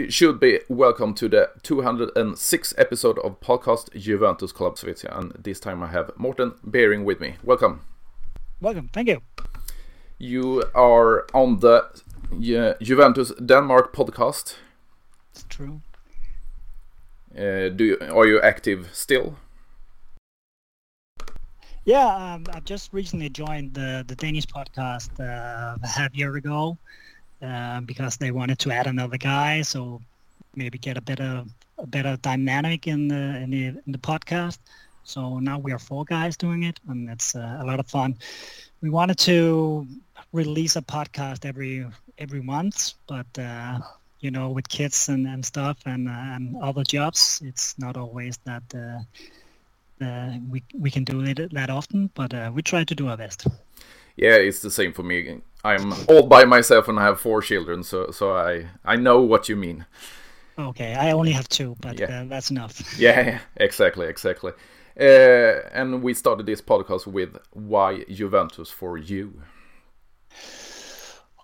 you should be welcome to the 206th episode of podcast Juventus Club Svezia. And this time I have Morten Bering with me. Welcome. Welcome. Thank you. You are on the uh, Juventus Denmark podcast. It's true. Uh, do you, are you active still? Yeah, um, I've just recently joined the the Danish podcast uh, a half year ago uh, because they wanted to add another guy, so maybe get a better a better dynamic in the in the, in the podcast. So now we are four guys doing it, and it's uh, a lot of fun. We wanted to release a podcast every every month, but uh, you know, with kids and, and stuff and, uh, and other jobs, it's not always that uh, uh, we we can do it that often. But uh, we try to do our best. Yeah, it's the same for me. I'm all by myself and I have four children, so so I I know what you mean. Okay, I only have two, but yeah. Uh, that's enough. Yeah, yeah, exactly, exactly. Uh, and we started this podcast with why Juventus for you.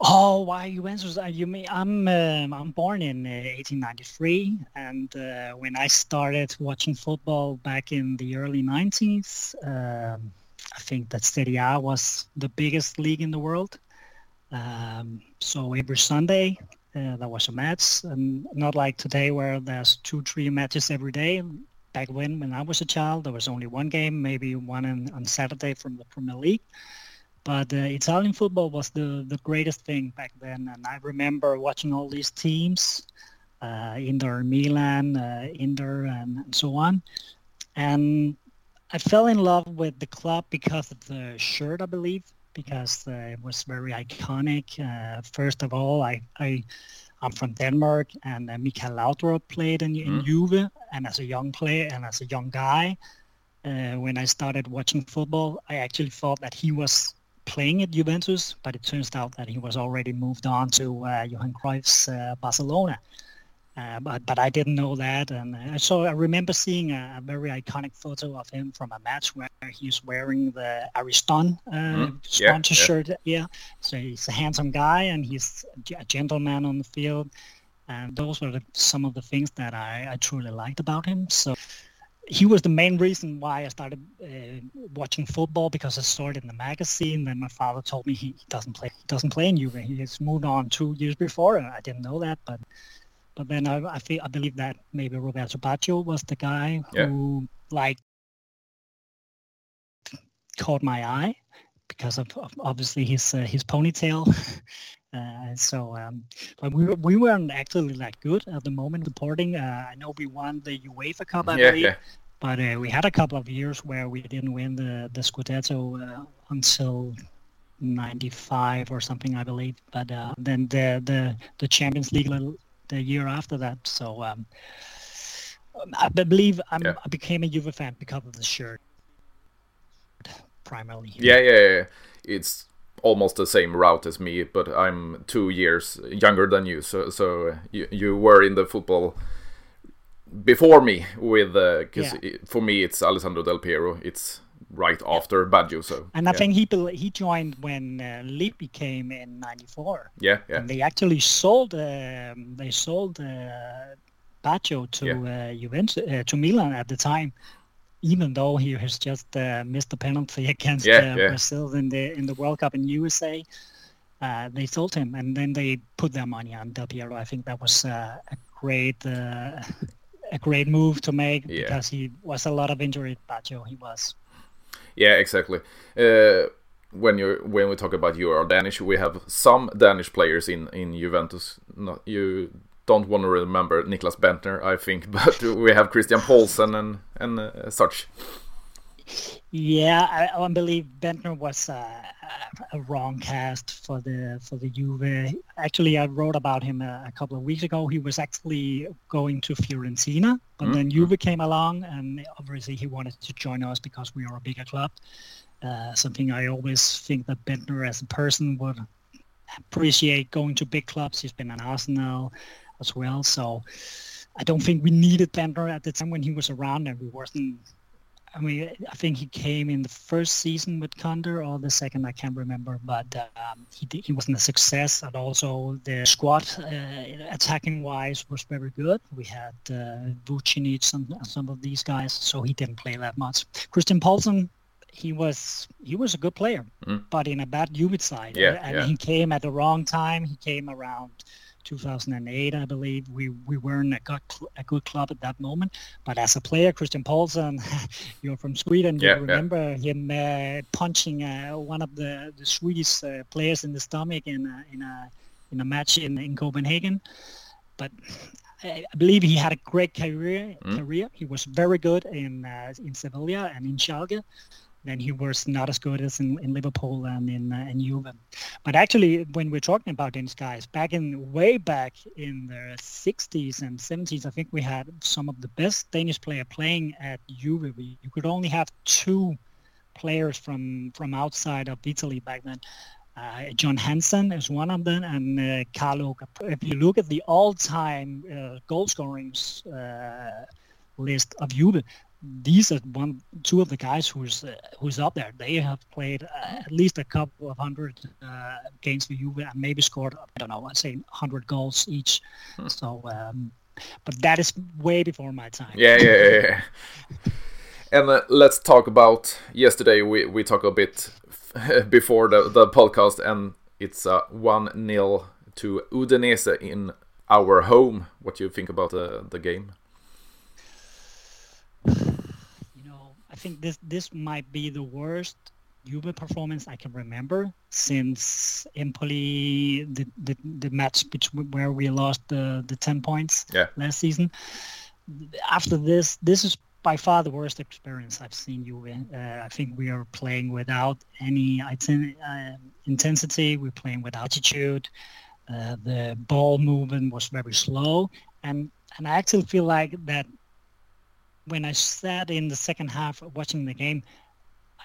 Oh, why Juventus? Uh, you mean I'm um, I'm born in uh, 1893, and uh, when I started watching football back in the early 90s, um, I think that Serie A was the biggest league in the world. Um, so every Sunday uh, there was a match, and not like today where there's two, three matches every day. Back when, when I was a child, there was only one game, maybe one on, on Saturday from the Premier League. But uh, Italian football was the, the greatest thing back then, and I remember watching all these teams, uh, Inter Milan, uh, Inter, and, and so on. And I fell in love with the club because of the shirt, I believe because uh, it was very iconic. Uh, first of all, I, I I'm from Denmark, and uh, Michael Laudrup played in, in mm. Juve, and as a young player and as a young guy, uh, when I started watching football, I actually thought that he was playing at Juventus, but it turns out that he was already moved on to uh, Johan Cruyff's uh, Barcelona. Uh, but but I didn't know that, and uh, so I remember seeing a, a, very iconic photo of him from a match where he's wearing the Ariston uh, mm, sponsor yeah, shirt. Yeah. yeah, so he's a handsome guy and he's a gentleman on the field, and those were the, some of the things that I, I truly liked about him. So he was the main reason why I started uh, watching football because I saw it in the magazine. Then my father told me he, doesn't play. He doesn't play in Juve. He has moved on two years before, and I didn't know that. But but then I, I feel I believe that maybe Roberto Baggio was the guy yeah. who like caught my eye because of, of obviously his uh, his ponytail. uh, so, um, but we we weren't actually that good at the moment reporting. Uh, I know we won the UEFA Cup, I yeah, believe, yeah. but uh, we had a couple of years where we didn't win the the Scudetto uh, until 95 or something, I believe. But uh, then the the the Champions League the year after that. So um, I believe yeah. i became a Juve fan because of the shirt, primarily. Yeah, yeah, yeah. It's almost the same route as me, but I'm two years younger than you. So, so you, you were in the football before me with because uh, yeah. for me it's Alessandro Del Piero. It's right after Baggio. So and I yeah. think he he joined when uh, Lippi came in '94. Yeah, yeah. And they actually sold um, they sold uh, Baggio to yeah. uh, Juventus uh, to Milan at the time, even though he has just uh, missed the penalty against yeah, uh, yeah. Brazil in the in the World Cup in USA. Uh, they sold him, and then they put their money on Del Piero. I think that was uh, a great uh, a great move to make because he was a lot of injury. Baggio, he was. Yeah, exactly. Uh, when you when we talk about you are Danish, we have some Danish players in in Juventus. Not you don't want to remember Nicklas Bendtner, I think, but we have Christian Poulsen and and uh, such. Yeah, I, I believe Bendtner was uh, a wrong cast for the for the Juve. Actually, I wrote about him a, a, couple of weeks ago. He was actually going to Fiorentina, but mm-hmm. then Juve came along, and obviously he wanted to join us because we are a bigger club. Uh, something I always think that Bendtner as a person would appreciate going to big clubs. He's been at Arsenal as well, so I don't think we needed Bendtner at the time when he was around, and we wasn't I mean, I think he came in the first season with Conte or the second, I can't remember, but um, he he wasn't a success, and also the squad uh, attacking wise was very good. We had uh, Vucinic, some some of these guys, so he didn't play that much. Christian Poulsen, he was he was a good player, mm. but in a bad Juve side, yeah, and yeah. he came at the wrong time. He came around 2008, I believe. We we weren't a good, a good club at that moment. But as a player, Christian Poulsen, you're from Sweden. You yeah, remember yeah. him uh, punching uh, one of the, the Swedish uh, players in the stomach in a, in a in a match in, in Copenhagen. But I believe he had a great career. Mm. Career. He was very good in uh, in Sevilla and in Schalke then he was not as good as in, in Liverpool and in uh, in Juve. But actually, when we're talking about these guys, back in way back in the 60s and 70s, I think we had some of the best Danish player playing at Juve. You could only have two players from from outside of Italy back then. Uh, John Hansen is one of them, and uh, Carlo. If you look at the all-time uh, goal scoring uh, list of Juve, these are one two of the guys who's uh, who's up there. They have played uh, at least a couple of hundred uh, games for you, and maybe scored I don't know I'd say hundred goals each. Hmm. So, um, but that is way before my time. Yeah, yeah, yeah. yeah. and uh, let's talk about yesterday. We we talked a bit before the the podcast, and it's uh, one 0 to Udinese in our home. What do you think about the the game? You know, I think this this might be the worst Juve performance I can remember since Empoli, the, the, the match between where we lost the, the 10 points yeah. last season. After this, this is by far the worst experience I've seen Juve. Uh, I think we are playing without any uh, intensity. We're playing with attitude. Uh, the ball movement was very slow, and and I actually feel like that when I sat in the second half watching the game,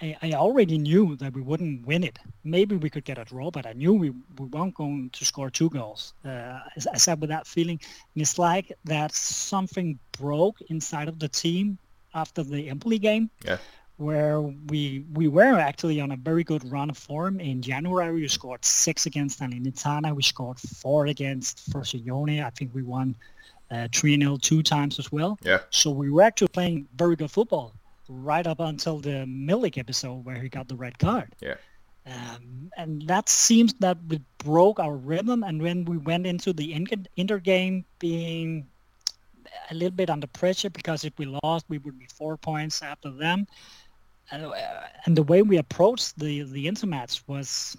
I, I, already knew that we wouldn't win it. Maybe we could get a draw, but I knew we, we weren't going to score two goals. Uh, I, I sat with that feeling. And it's like that something broke inside of the team after the Empoli game. Yeah. Where we we were actually on a very good run of form. In January, we scored six against Salernitana. We scored four against Frosinone. I think we won uh, 3-0 two times as well. Yeah. So we were actually playing very good football right up until the Milik episode where he got the red card. Yeah. Um, and that seems that we broke our rhythm. And when we went into the Inter game being a little bit under pressure because if we lost, we would be four points after them. Uh, and the way we approached the the Inter match was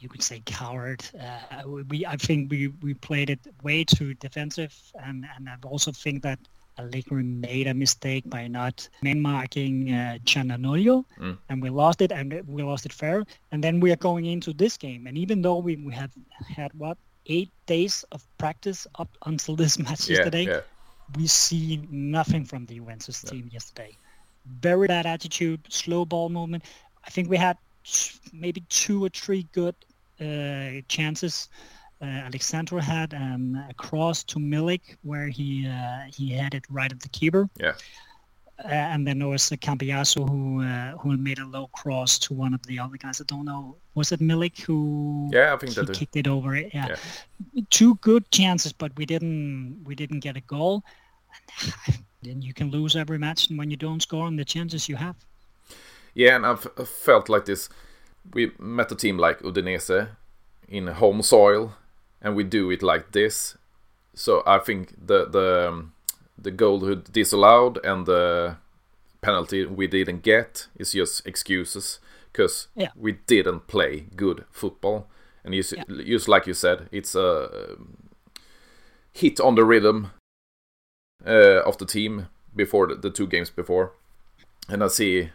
you could say coward. Uh, we I think we, we played it way too defensive, and and I also think that Allegri made a mistake by not man marking uh, mm. and we lost it, and we lost it fair. And then we are going into this game, and even though we, we have had what eight days of practice up until this match yeah, yesterday, yeah. we see nothing from the Juventus team yesterday. Very bad attitude, slow ball movement. I think we had maybe two or three good uh, chances. Uh, Alex Sandro had um, a cross to Milik where he uh, he had it right at the keeper. Yeah. Uh, and then there was uh, Cambiaso who uh, who made a low cross to one of the other guys. I don't know. Was it Milik who? Yeah, I think he that kicked it over. It. Yeah. yeah. Two good chances, but we didn't we didn't get a goal. then you can lose every match and when you don't score on the chances you have. Yeah, and I've felt like this. We met a team like Udinese in home soil, and we do it like this. So I think the the um, the goal disallowed and the penalty we didn't get is just excuses because yeah. we didn't play good football. And just, yeah. just like you said, it's a hit on the rhythm uh, of the team before the, the two games before, and I see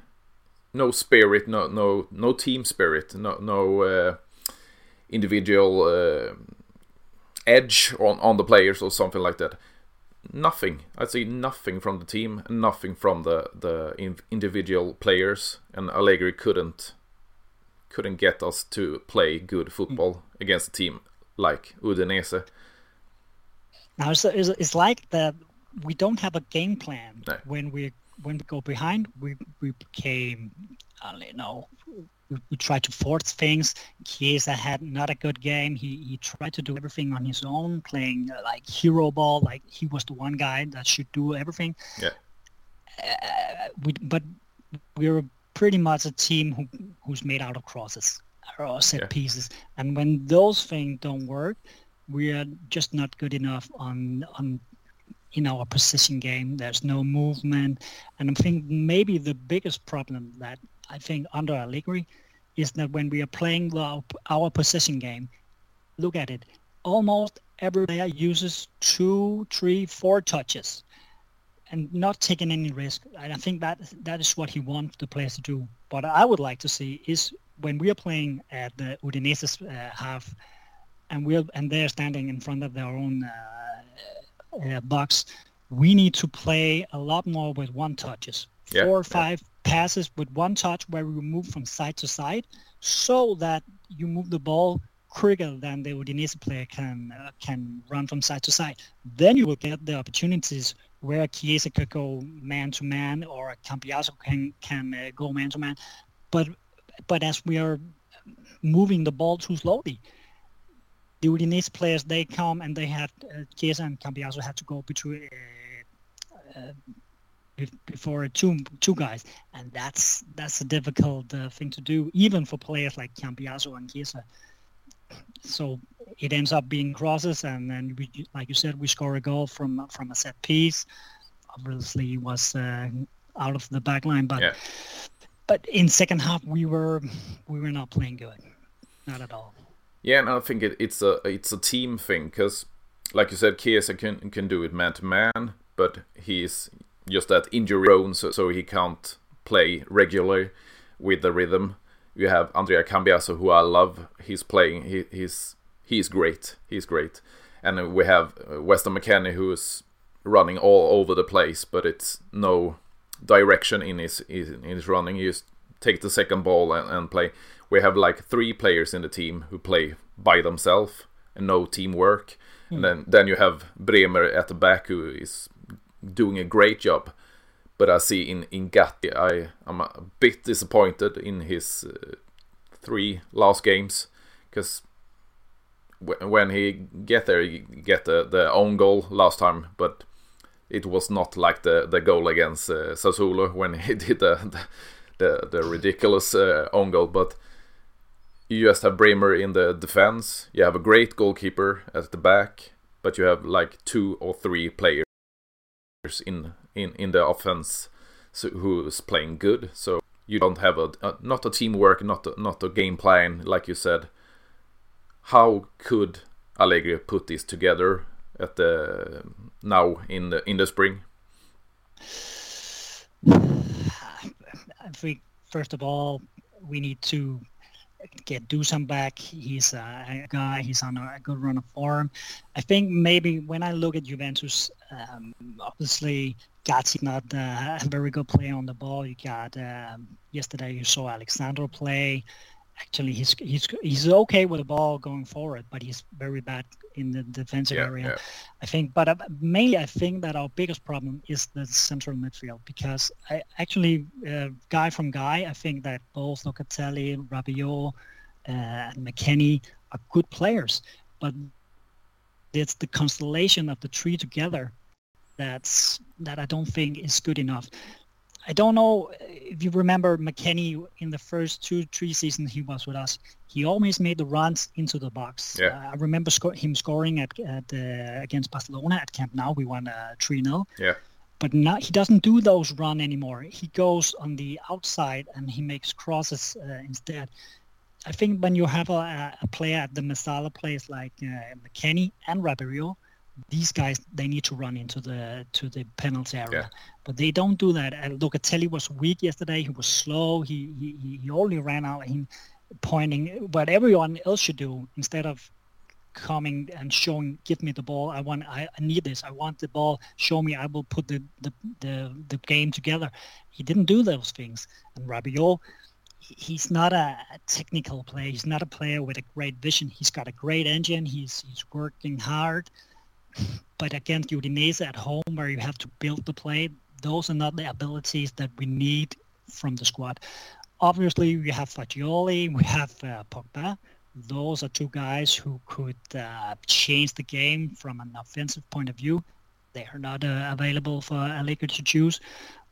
no spirit, no no no team spirit, no no uh, individual uh, edge on on the players or something like that. Nothing. I see nothing from the team, nothing from the the individual players, and Allegri couldn't couldn't get us to play good football mm. against a team like Udinese. Now it's, it's, it's like that we don't have a game plan no. when we're when we go behind, we we became, I don't know, we, we tried to force things. Chiesa had not a good game. He he tried to do everything on his own, playing uh, like hero ball, like he was the one guy that should do everything. Yeah. Uh, we, but we're pretty much a team who who's made out of crosses or set yeah. pieces, and when those things don't work, we are just not good enough on on in our position game. There's no movement, and I think maybe the biggest problem that I think under Allegri is that when we are playing the, our possession game, look at it. Almost every player uses two, three, four touches, and not taking any risk. And I think that that is what he wants the players to do. What I would like to see is when we are playing at the Udinese's uh, half, and we're and they're standing in front of their own uh, uh, box, we need to play a lot more with one touches, yeah, four or five yeah. passes with one touch, where we move from side to side, so that you move the ball quicker than the Udinese player can uh, can run from side to side. Then you will get the opportunities where Chiesa could go man to man or Cambiaso can can uh, go man to man. But but as we are moving the ball too slowly, the Udinese players they come and they had uh, Chiesa and Cambiaso had to go between uh, uh, before two two guys, and that's that's a difficult uh, thing to do even for players like Cambiaso and Chiesa. So it ends up being crosses, and then we, like you said, we score a goal from from a set piece. Obviously, it was uh, out of the back line, but. Yeah but in second half we were we were not playing good, not at all. Yeah, and I think it, it's a it's a team thing because, like you said, Chiesa can can do it man to man, but he's just that injury prone, so, so he can't play regularly with the rhythm. You have Andrea Cambiaso, who I love. He's playing. He, he's he's great. He's great. And we have uh, Weston McKennie, who is running all over the place, but it's no direction in his in his running. You just take the second ball and, and play. We have like three players in the team who play by themselves and no teamwork. Mm. And then then you have Bremer at the back who is doing a great job. But I see in in Gatti, I am a bit disappointed in his uh, three last games because when he get there, he get the, the own goal last time, but it was not like the, the goal against uh, Sassuolo when he did the the, the ridiculous uh, own goal. But you just have Bremer in the defense. You have a great goalkeeper at the back, but you have like two or three players in in in the offense so, who's playing good. So you don't have a, a not a teamwork, not a, not a game plan, like you said. How could Allegri put this together at the now in the in the spring? I think first of all we need to get Dusan back. He's a guy. He's on a good run of form. I think maybe when I look at Juventus, um, obviously Gatti not uh, a very good player on the ball. You got um, yesterday you saw Alex Sandro play actually he's he's he's okay with the ball going forward, but he's very bad in the defensive yeah, area. Yeah. I think, but uh, mainly I think that our biggest problem is the central midfield because I actually uh, guy from guy, I think that both Locatelli, Rabiot, uh, and McKennie are good players, but it's the constellation of the three together that's that I don't think is good enough. I don't know if you remember McKennie in the first two, three seasons he was with us. He always made the runs into the box. Yeah. Uh, I remember sco- him scoring at, at uh, against Barcelona at Camp Nou. We won uh, 3 0. Yeah. But now he doesn't do those run anymore. He goes on the outside and he makes crosses uh, instead. I think when you have a, a player at the Mezzala place like uh, McKennie and Rabiot, these guys they need to run into the to the penalty area, yeah. but they don't do that. And Locatelli was weak yesterday. He was slow. He he, he only ran out him pointing. What everyone else should do instead of coming and showing give me the ball. I want I, I, need this. I want the ball. Show me. I will put the, the the the game together. He didn't do those things. And Rabiot he's not a, technical player. He's not a player with a great vision. He's got a great engine. He's he's working hard but against Udinese at home, where you have to build the play, those are not the abilities that we need from the squad. Obviously, we have Fagioli, we have uh, Pogba. Those are two guys who could uh, change the game from an offensive point of view. They are not uh, available for Allegri to choose.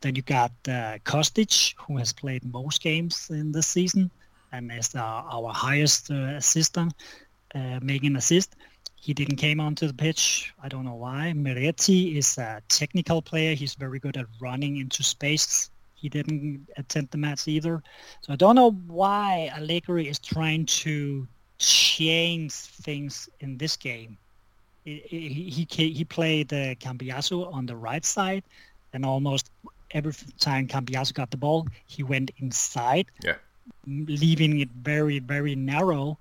Then you got uh, Kostic, who has played most games in this season and is our highest uh, assistant, uh, making assist. He didn't came onto the pitch. I don't know why. Miretti is a technical player. He's very good at running into space. He didn't attend the match either. So I don't know why Allegri is trying to change things in this game. He he, he played uh, Cambiaso on the right side, and almost every time Cambiaso got the ball, he went inside, yeah. leaving it very very narrow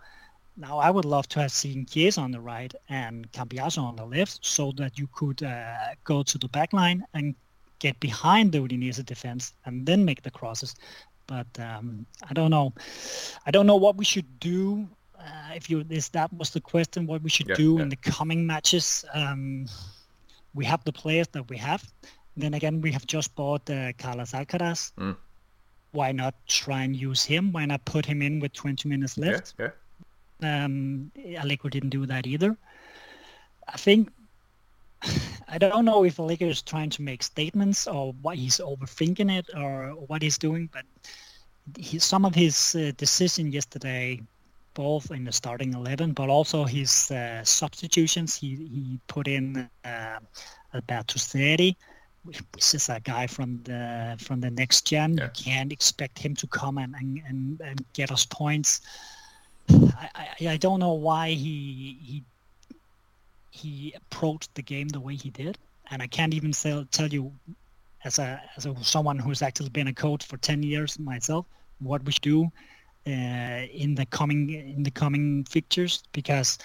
now I would love to have seen Chiesa on the right and Cambiaso on the left so that you could uh, go to the back line and get behind the Udinese defense and then make the crosses. But um, I don't know. I don't know what we should do. Uh, if you this that was the question, what we should yeah, do yeah. in the coming matches. Um, we have the players that we have. Then again, we have just bought uh, Carlos Alcaraz. Mm. Why not try and use him? Why not put him in with 20 minutes left? Yeah, um, Allegri didn't do that either. I think I don't know if Allegri is trying to make statements or what he's overthinking it or what he's doing, but he, some of his uh, decision yesterday, both in the starting eleven, but also his uh, substitutions, he he put in uh, Alberto Seri, which is a guy from the from the next gen. Yeah. You can't expect him to come and, and, and, and get us points. I, I, don't know why he he he approached the game the way he did, and I can't even tell tell you as a as a, someone who's actually been a coach for ten years myself what we should do uh, in the coming in the coming fixtures because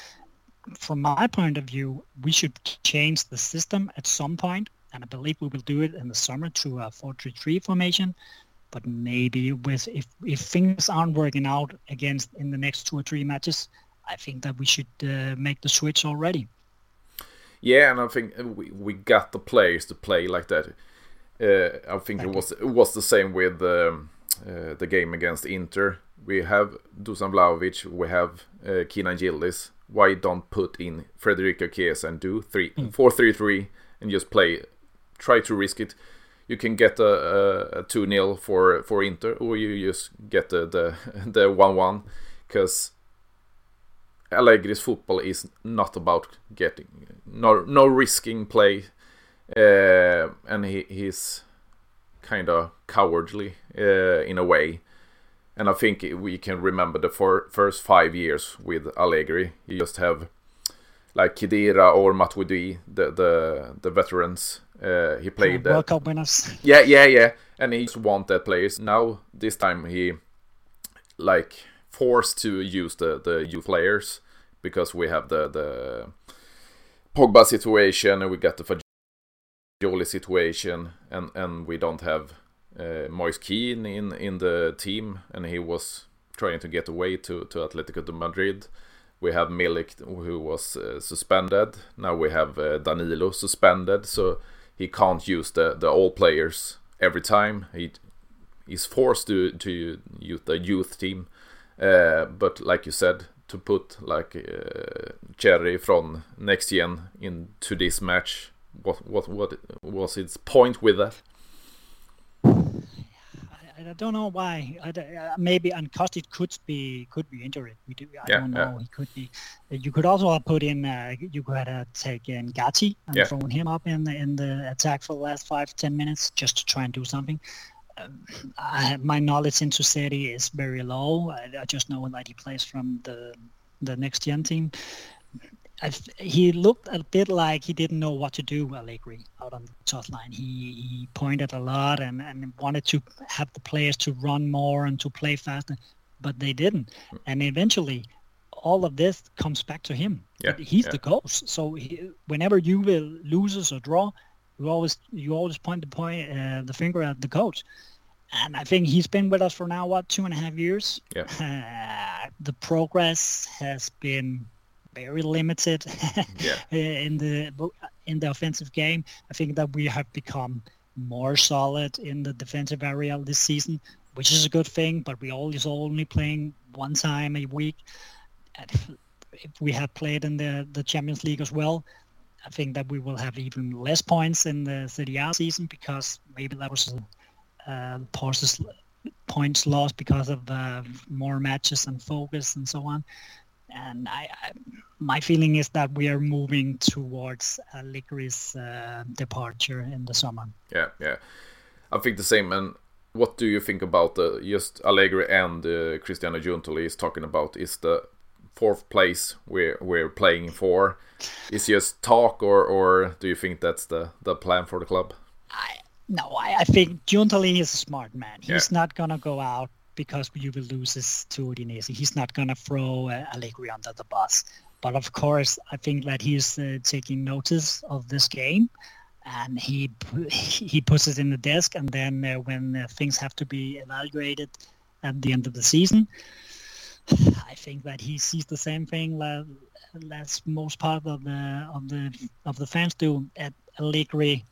from my point of view we should change the system at some point and I believe we will do it in the summer to a 4-3-3 formation but maybe with if if things aren't working out against in the next two or three matches, I think that we should uh, make the switch already. Yeah, and I think we, we got the players to play like that. Uh, I think Thank it was it was the same with um, uh, the game against Inter. We have Dusan Vlahovic, we have uh, Kenan Yildiz. Why don't put in Federico Chiesa and do three mm. four three three and just play? Try to risk it you can get a, a, 2 0 for, for Inter, or you just get the, the, the 1 1. Because Allegri's football is not about getting, no, no risking play. Uh, and he, he's kind of cowardly uh, in a way. And I think we can remember the for, first five years with Allegri. You just have like Khedira or Matuidi, the, the, the veterans uh, he played World Cup winners. Yeah, yeah, yeah, and he just wanted players. Now this time he like forced to use the the youth players because we have the the Pogba situation and we got the Fagioli situation and and we don't have uh, Moise Kean in in the team and he was trying to get away to to Atletico de Madrid. We have Milik who was uh, suspended. Now we have uh, Danilo suspended. So he can't use the the old players every time. He he's forced to to use the youth team. Uh, but like you said, to put like uh, Cherry from next gen into this match, what what what was its point with that? I don't know why. I, uh, maybe Kostic could be could be injured. We do. I yeah, don't know. Yeah. He could be. You could also have put in. Uh, you could have taken Gatti and yeah. thrown him up in the in the attack for the last five ten minutes just to try and do something. Um, I, my knowledge into Seri is very low. I, I, just know that he plays from the the next gen team. I, he looked a bit like he didn't know what to do, Allegri, out on the top line. He, he pointed a lot and, and wanted to have the players to run more and to play faster, but they didn't. And eventually, all of this comes back to him. Yeah, He's yeah. the coach. So he, whenever you will loses or draw, you always you always point the point uh, the finger at the coach. And I think he's been with us for now what two and a half years. Yeah. Uh, the progress has been very limited yeah. in the in the offensive game. I think that we have become more solid in the defensive area this season, which is a good thing. But we always only playing one time a week. And if, if we had played in the the Champions League as well, I think that we will have even less points in the Serie A season because maybe that was uh, Porsche's points lost because of uh, more matches and focus and so on. And I, I, my feeling is that we are moving towards Allegri's uh, departure in the summer. Yeah, yeah, I think the same. And what do you think about the just Allegri and uh, Cristiano Giuntoli is talking about? Is the fourth place we're we're playing for? Is just talk, or or do you think that's the the plan for the club? I no, I, I think Giuntoli is a smart man. He's yeah. not gonna go out because you will lose this to Udinese. He's not gonna throw uh, Allegri under the bus. But of course, I think that he's uh, taking notice of this game, and he he puts it in the desk. And then uh, when uh, things have to be evaluated at the end of the season, I think that he sees the same thing as most part of the of the of the fans do. At Allegri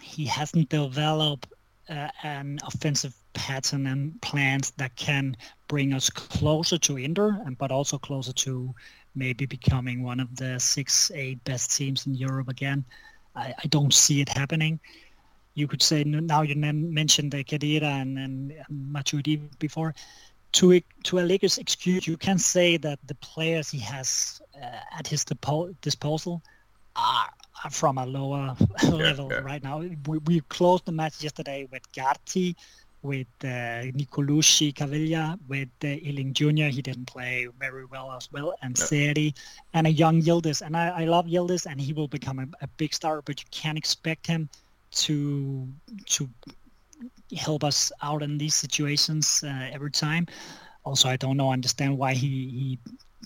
he hasn't developed uh, an offensive pattern and plans that can bring us closer to Inter, and but also closer to maybe becoming one of the six, eight best teams in Europe again. I, I don't see it happening. You could say now you mentioned the Khedira and, and Matuidi before. To to Allegri's excuse, you can say that the players he has uh, at his disposal are from a lower level yeah. right now. We, we closed the match yesterday with Gatti, with uh, Nicolussi, Caviglia, with uh, Iling Jr. He didn't play very well as well, and no. Seri, and a young Yildiz. And I, I love Yildiz, and he will become a, a big star, but you can't expect him to to help us out in these situations uh, every time. Also, I don't know understand why he he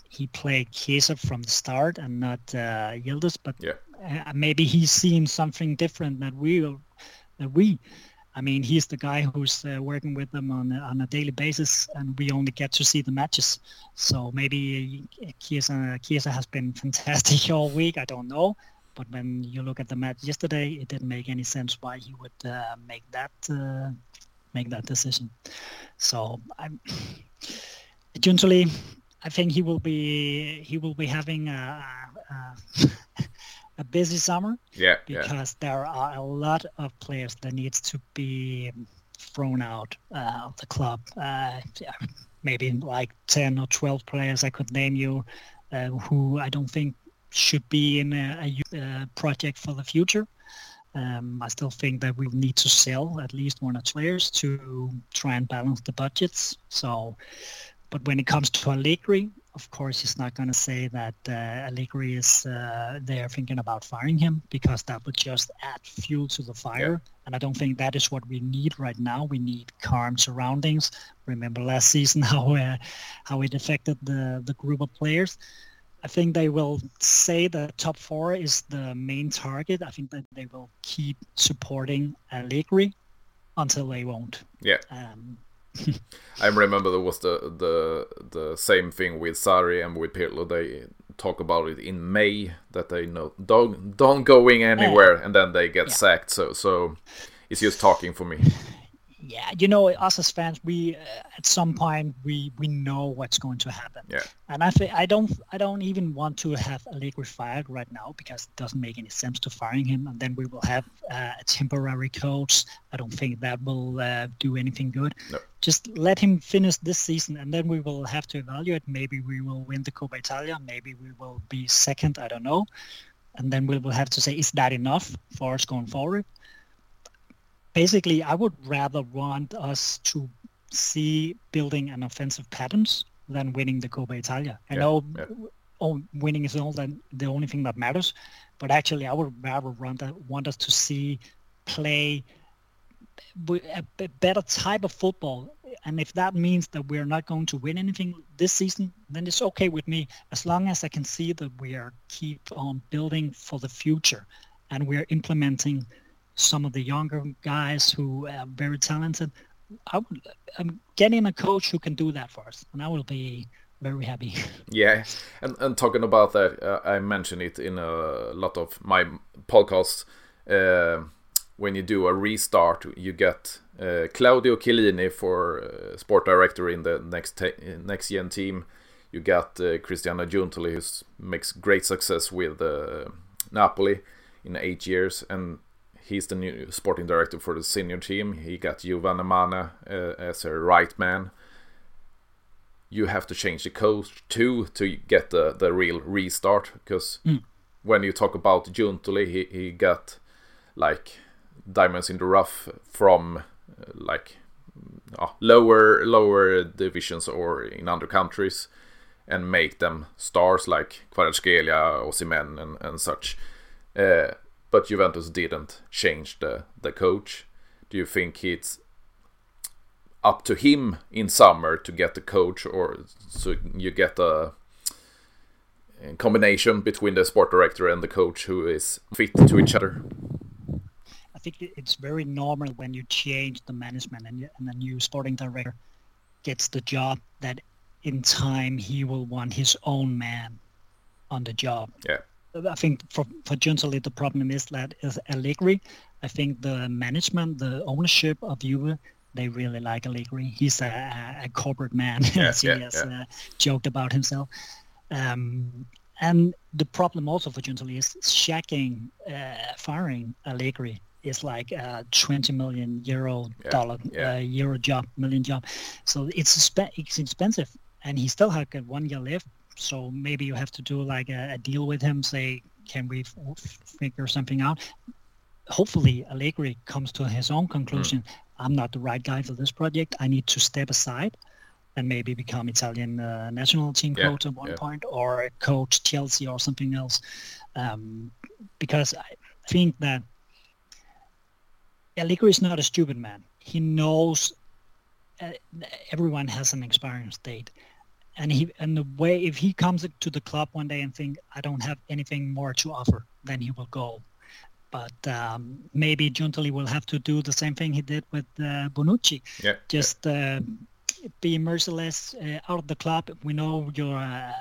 he played Chiesa from the start and not uh, Yildiz, but yeah. uh, maybe he's seen something different that we that we. I mean, he's the guy who's uh, working with them on on a daily basis, and we only get to see the matches. So maybe Kiesa, Chiesa Chiesa has been fantastic all week. I don't know, but when you look at the match yesterday, it didn't make any sense why he would uh, make that uh, make that decision. So I'm. Usually, I think he will be he will be having a a, a busy summer. Yeah, because yeah. there are a lot of players that needs to be thrown out uh, of the club. Uh, maybe like ten or twelve players I could name you, uh, who I don't think should be in a, a, a project for the future. Um, I still think that we need to sell at least one or two players to try and balance the budgets. So but when it comes to Allegri, of course, he's not going to say that uh, Allegri is uh, there thinking about firing him because that would just add fuel to the fire. Yeah. And I don't think that is what we need right now. We need calm surroundings. Remember last season how uh, how it affected the the group of players. I think they will say the top four is the main target. I think that they will keep supporting Allegri until they won't. Yeah. Um, I remember there was the the the same thing with Sarri and with Pirlo. They talk about it in May that they know don't don't going anywhere, and then they get yeah. sacked. So so it's just talking for me yeah, you know, us as fans, we uh, at some point we we know what's going to happen. Yeah. And I think I don't I don't even want to have Allegri fired right now because it doesn't make any sense to firing him, and then we will have uh, a temporary coach. I don't think that will uh, do anything good. No. Just let him finish this season, and then we will have to evaluate. Maybe we will win the Coppa Italia. Maybe we will be second. I don't know. And then we will have to say, is that enough for us going forward? Basically, I would rather want us to see building an offensive patterns than winning the Coppa Italia. I yeah, know yeah. Oh, winning is all that, the only thing that matters, but actually, I would rather want, want us to see play a better type of football. And if that means that we're not going to win anything this season, then it's okay with me as long as I can see that we are keep on building for the future and we are implementing some of the younger guys who are very talented. I would, I'm getting a coach who can do that for us, and I will be very happy. Yeah, and and talking about that, uh, I mentioned it in a lot of my podcasts. Uh, when you do a restart, you get uh, Claudio Chiellini for uh, sport director in the next next gen team. You got uh, Cristiano Giuntoli, who makes great success with uh, Napoli in eight years, and he's the new sporting director for the senior team. He got Giovanni Manna uh, as a right man. You have to change the coach too to get the, the real restart because mm. when you talk about Giuntoli, he, he got like diamonds in the rough from uh, like uh, lower lower divisions or in other countries and make them stars like Kvaratskhelia, Osimhen and, and such. Uh, but Juventus didn't change the, the coach. Do you think it's up to him in summer to get the coach, or so you get a, a combination between the sport director and the coach who is fit to each other? I think it's very normal when you change the management and, and the new sporting director gets the job that in time he will want his own man on the job. Yeah. I think for for Giuntoli the problem is that is Allegri. I think the management, the ownership of Juve, they really like Allegri. He's a, a corporate man, yeah, as he yeah, has yeah. Uh, joked about himself. Um, and the problem also for Giuntoli is shacking, uh, firing Allegri is like a 20 million euro dollar uh, euro job, million job. So it's it's expensive, and he still has got one year left so maybe you have to do like a, a deal with him. Say, can we f- figure something out? Hopefully, Allegri comes to his own conclusion. Mm. I'm not the right guy for this project. I need to step aside and maybe become Italian uh, national team yeah, coach at one yeah. point, or coach Chelsea or something else. Um, because I think that Allegri is not a stupid man. He knows uh, everyone has an expiring date and he and the way if he comes to the club one day and think I don't have anything more to offer, then he will go. But um, maybe Giuntoli will have to do the same thing he did with uh, Bonucci. Yeah. Just uh, be merciless uh, out of the club. We know you're a,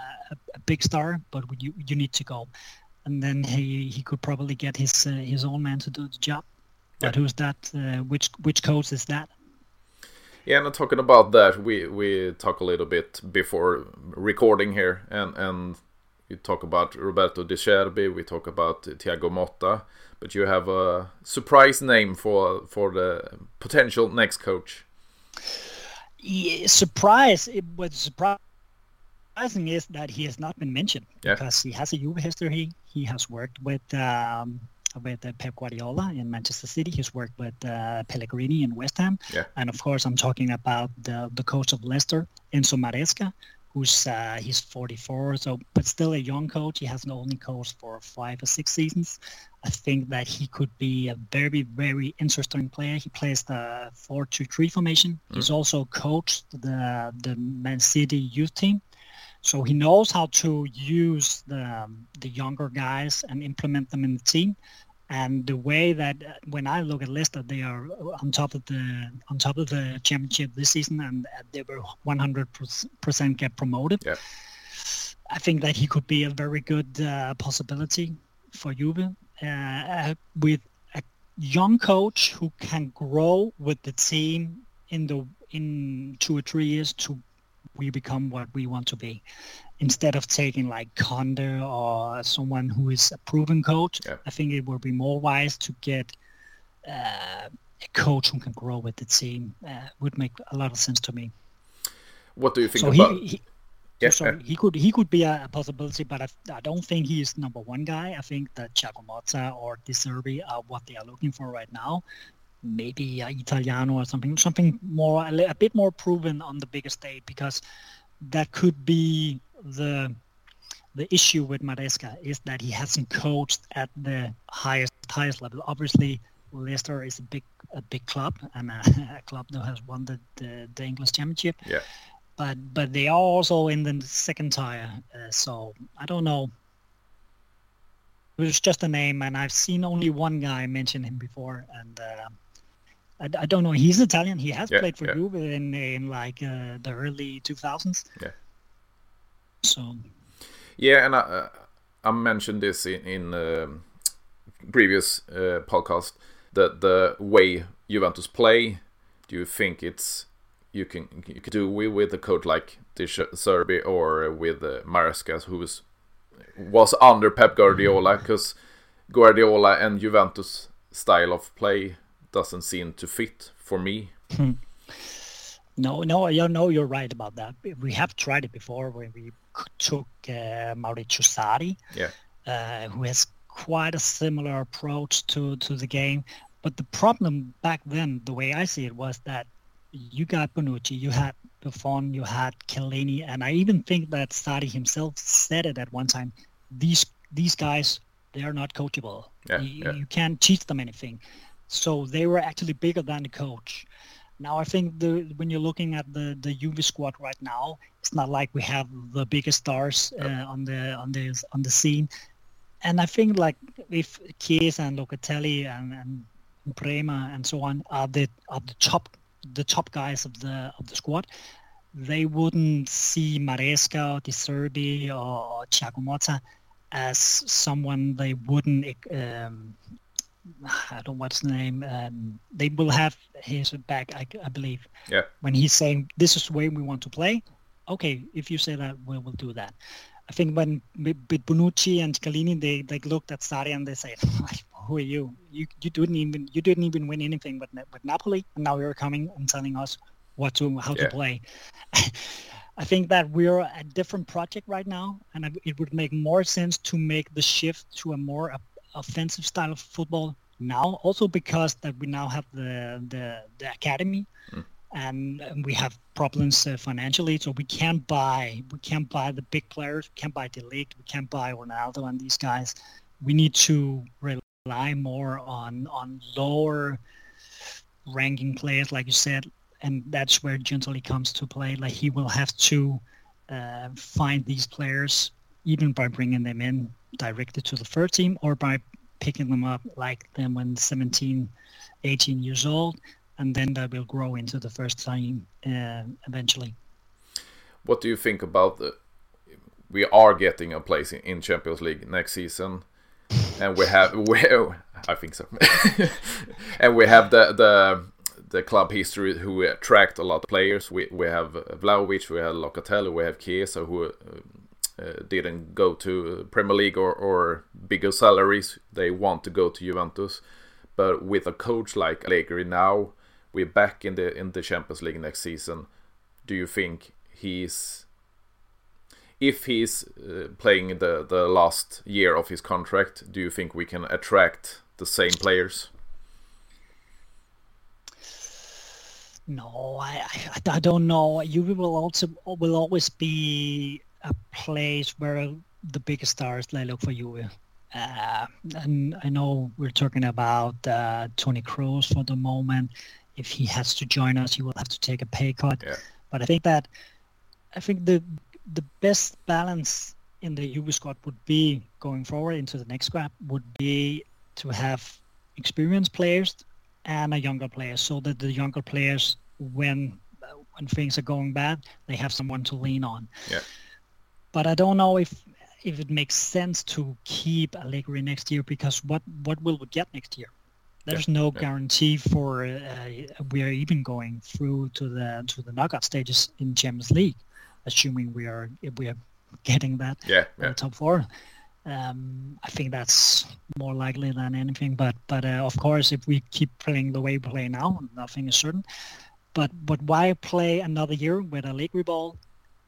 a, big star, but you you need to go. And then he, he could probably get his uh, his own man to do the job. But who's that? Uh, which which coach is that? Yeah, and talking about that, we we talk a little bit before recording here, and and you talk about Roberto De Zerbi, we talk about Thiago Motta, but you have a surprise name for for the potential next coach. Yeah, surprise! It was surprising is that he has not been mentioned yeah. because he has a Juve history. He has worked with um, with uh, Pep Guardiola in Manchester City. He's worked with uh, Pellegrini in West Ham. Yeah. And of course, I'm talking about the, the coach of Leicester, Enzo Maresca, who's uh, he's 44, so but still a young coach. He hasn't only coached for five or six seasons. I think that he could be a very, very interesting player. He plays the 4-2-3 formation. Mm. He's also coached the the Man City youth team. So he knows how to use the the younger guys and implement them in the team and the way that uh, when I look at Leicester, they are on top of the on top of the championship this season, and they were 100% get promoted. Yeah. I think that he could be a very good uh, possibility for Juve uh, with a young coach who can grow with the team in the in two or three years to we become what we want to be instead of taking like Conte or someone who is a proven coach, yeah. I think it would be more wise to get uh, a coach who can grow with the team. Uh, would make a lot of sense to me. What do you think so about? He, he, yeah, sorry, he could he could be a, a possibility, but I, I, don't think he is number one guy. I think that Thiago Motta or De Zerbi are what they are looking for right now. Maybe uh, Italiano or something, something more a, a bit more proven on the bigger stage because that could be the the issue with Maresca is that he hasn't coached at the highest highest level. Obviously, Leicester is a big a big club and a, a club that has won the, the, the English Championship. Yeah. But but they are also in the second tier, uh, so I don't know. It was just a name, and I've seen only one guy mention him before, and uh, I, I, don't know. He's Italian. He has yeah, played for yeah. Juve in in like uh, the early 2000s. Yeah. So. Yeah, and I, I mentioned this in, in uh, previous uh, podcast. the the way Juventus play, do you think it's you can you could do with a coach like De Zerbi or with uh, who was was under Pep Guardiola, because Guardiola and Juventus style of play doesn't seem to fit for me. No, no, you know you're right about that. We have tried it before when we took uh, Maurizio Sarri, yeah. uh, who has quite a similar approach to to the game. But the problem back then, the way I see it, was that you got Bonucci, you had Buffon, you had Chiellini, and I even think that Sarri himself said it at one time. These these guys, they are not coachable. Yeah, you, yeah. you can't teach them anything. So they were actually bigger than the coach. Now I think the when you're looking at the the Juve squad right now, it's not like we have the biggest stars uh, on the on the on the scene. And I think like if Chiesa and Locatelli and, and Bremer and so on are the are the top the top guys of the of the squad, they wouldn't see Maresca or De Zerbi or Thiago Motta as someone they wouldn't um, I don't know what's the name. Um, they will have his back, I, I, believe. Yeah. When he's saying this is the way we want to play, okay. If you say that, we will do that. I think when with Bonucci and Chiellini, they they looked at Sarri and they said, "Who are you? You you didn't even you didn't even win anything with with Napoli, and now you're coming and telling us what to how Yeah. to play." I think that we're a different project right now, and it would make more sense to make the shift to a more offensive style of football now. Also because that we now have the the, the academy, Mm. and, and we have problems uh, financially, so we can't buy we can't buy the big players. We can't buy De Ligt. We can't buy Ronaldo and these guys. We need to rely more on on lower ranking players, like you said, and that's where Giuntoli comes to play. Like he will have to uh, find these players, even by bringing them in directly to the first team or by picking them up like them when 17, 18 years old, and then they will grow into the first team uh, eventually. What do you think about the? We are getting a place in, Champions League next season, and we have we I think so, and we have the the the club history who attract a lot of players. We we have Vlahovic, we have Locatelli, we have Chiesa who. Uh, didn't go to Premier League or, or bigger salaries. They want to go to Juventus, but with a coach like Allegri now, we're back in the in the Champions League next season. Do you think he's if he's uh, playing the the last year of his contract? Do you think we can attract the same players? No, I, I, I don't know. Juve will also will always be a place where the biggest stars they look for you. Uh, and I know we're talking about uh, Toni Kroos for the moment. If he has to join us, he will have to take a pay cut. Yeah. But I think that I think the the best balance in the Juve squad would be going forward into the next squad would be to have experienced players and a younger player, so that the younger players, when when things are going bad, they have someone to lean on. Yeah. But I don't know if if it makes sense to keep Allegri next year because what what will we get next year? There's no yeah. guarantee for uh, we are even going through to the to the knockout stages in Champions League, assuming we are if we are getting that Yeah, yeah, top four. Um, I think that's more likely than anything. But but uh, of course, if we keep playing the way we play now, nothing is certain. But but why play another year with a Allegri ball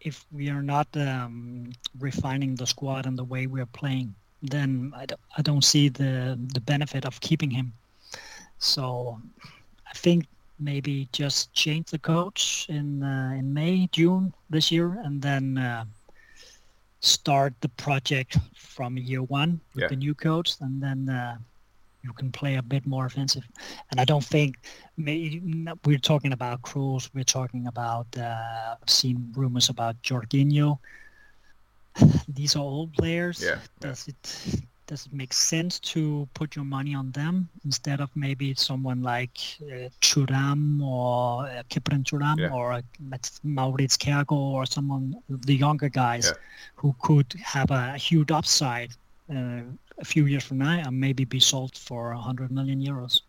if we are not um, refining the squad and the way we are playing? Then I don't, I don't see the the benefit of keeping him. So I think maybe just change the coach in uh, in May June this year and then. Uh, start the project from year one with Yeah. the new coach, and then uh, you can play a bit more offensive. And I don't think we're talking about Kroos. We're talking about uh, I've seen rumors about Jorginho. These are old players. Yeah, yeah. Does it does it make sense to put your money on them instead of maybe someone like uh, Thuram or uh, Khéphren Thuram Yeah. or uh, Maurits Kergo or someone the younger guys Yeah. who could have a huge upside uh, a few years from now and maybe be sold for 100 million euros.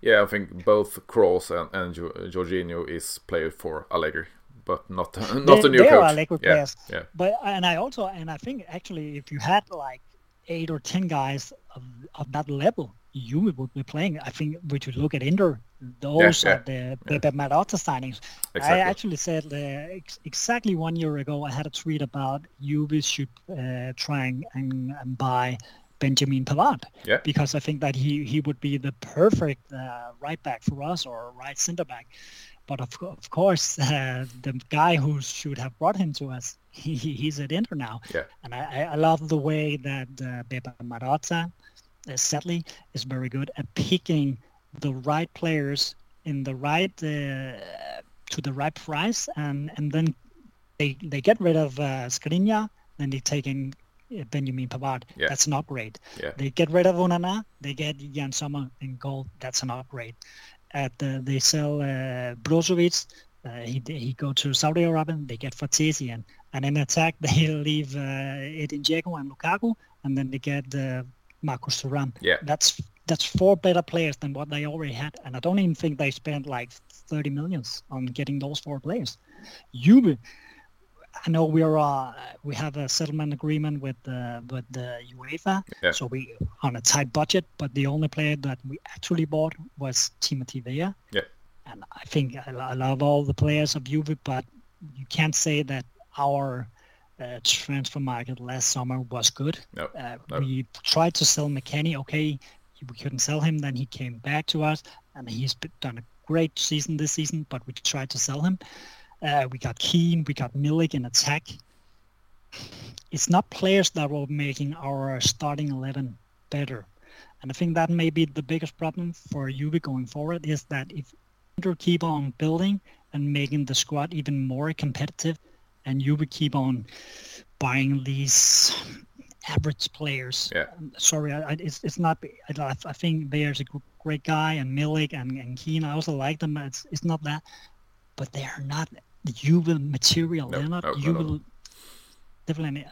Yeah, I think both Kroos and, and Jorginho is played for Allegri, but not not they, a new they coach. are Allegri yeah, players. yeah, But and I also and I think actually if you had like eight or ten guys of, of that level, you would be playing. I think we should look at Inter. Those yeah, are the Pepe Marotta signings. Exactly. I actually said uh, ex- exactly one year ago. I had a tweet about Juve should uh, try and, and buy Benjamin Pavard Yeah. because I think that he, he would be the perfect uh, right back for us or right centre back. But of, of course, uh, the guy who should have brought him to us, he, he- he's at Inter now. Yeah. And I, I- love the way that uh, Pepe Marotta, uh, sadly, is very good at picking the right players in the right uh, to the right price, and and then they they get rid of uh, Skriniar, then they take in Benjamin Pavard. Yeah. That's an upgrade. Yeah. They get rid of Onana, they get Yann Sommer in goal. That's an upgrade. At the, they sell uh, Brozovic. Uh, he he go to Saudi Arabia. They get Frattesi and and in attack they leave uh, Edin Dzeko and Lukaku, and then they get uh, Marcus Thuram. Yeah. That's that's four better players than what they already had, and I don't even think they spent like 30 millions on getting those four players. Juve, I know we're uh, we have a settlement agreement with uh, with the UEFA, Yeah. so we on a tight budget. But the only player that we actually bought was Timothy Weah. Yeah. And I think I, I love all the players of Juve, but you can't say that our uh, transfer market last summer was good. No, Uh, no. We tried to sell McKennie. Okay, we couldn't sell him. Then he came back to us, and he's done a great season this season. But we tried to sell him. Uh, we got Kean. We got Milik in attack. It's not players that were making our starting eleven better, and I think that may be the biggest problem for Juve going forward. Is that if Inter keep on building and making the squad even more competitive, and Juve keep on buying these average players. Yeah. Um, Sorry, I, it's it's not. I, I think Weah's a great guy, and Milik and, and Kean. I also like them. It's it's not that, but they are not the Juve material. No, They're not no, no, Juve. Definitely.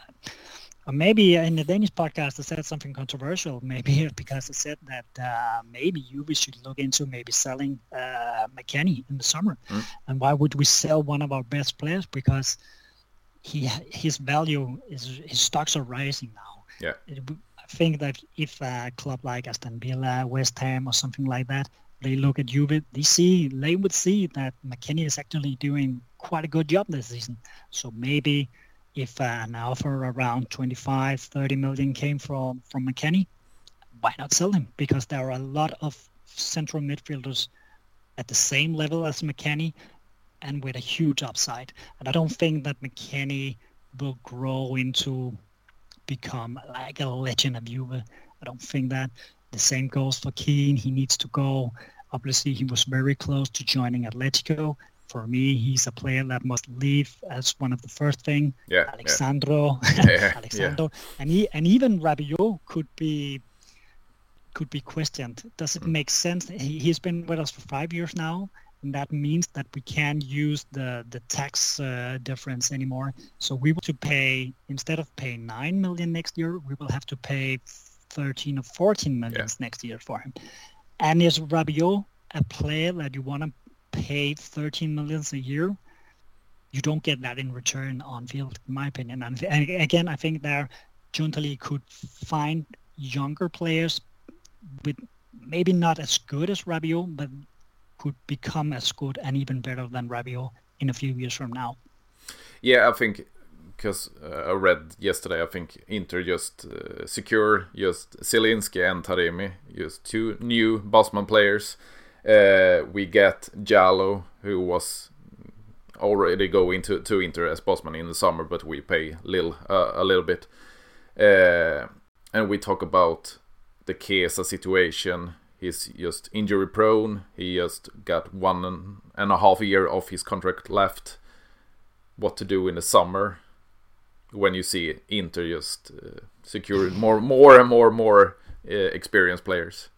Or maybe in the Danish podcast, I said something controversial. Maybe because I said that uh, maybe Juve should look into maybe selling uh, McKennie in the summer. Mm. And why would we sell one of our best players? Because he his value is his stocks are rising now. Yeah. It I think that if a club like Aston Villa, West Ham, or something like that, they look at Juve, they see they would see that McKennie is actually doing quite a good job this season. So maybe if uh, an offer around 25, 30 million came from from McKennie, why not sell him? Because there are a lot of central midfielders at the same level as McKennie and with a huge upside. And I don't think that McKennie will grow into become like a legend of Juve. I don't think that. The same goes for Kean. He needs to go. Obviously, he was very close to joining Atletico. For me, he's a player that must leave as one of the first thing. Yeah, yeah. Alex Sandro, yeah. And he and even Rabiot could be could be questioned. Does it Mm. make sense? He, he's been with us for five years now, and that means that we can't use the the tax uh, difference anymore. So we will to pay instead of paying nine million next year, we will have to pay thirteen or fourteen millions next year for him. And is Rabiot a player that you want to pay 13 millions a year? You don't get that in return on field, in my opinion. And, and again, I think there, Giuntoli could find younger players with maybe not as good as Rabiot, but could become as good and even better than Rabiot in a few years from now. Yeah, I think because uh, I read yesterday, I think Inter just uh, secure just Zielinski and Taremi, just two new Bosman players. Uh, we get Djaló, who was already going to, to Inter as Bosman in the summer, but we pay uh, a little bit. Uh, and we talk about the Chiesa situation. He's just injury prone. He just got one and a half year of his contract left. What to do in the summer? when you see Inter just uh, secure more, more and more, more experienced players.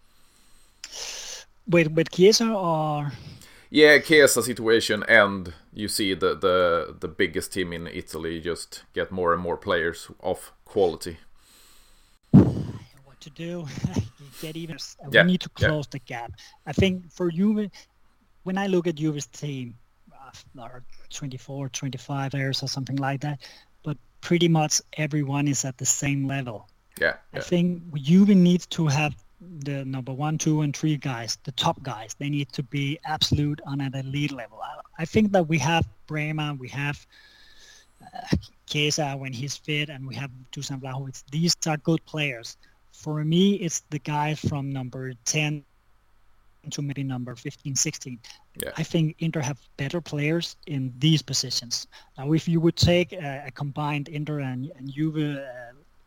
With with Chiesa or Yeah, Chiesa situation, and you see the the the biggest team in Italy just get more and more players of quality. what to do. get even. Yeah. We need to close yeah. the gap. I think for Juve, when I look at Juve's team, uh, 24, 25 players or something like that, but pretty much everyone is at the same level. Yeah. yeah. I think Juve needs to have the number one, two, and three guys, the top guys. They need to be absolute on an elite level. I, I think that we have Bremer, we have uh, Chiesa when he's fit, and we have Dusan Vlahovic. These are good players. For me, it's the guys from number 10 to maybe number 15, 16. Yeah. I think Inter have better players in these positions. Now, if you would take a, a combined Inter and, and Juve uh,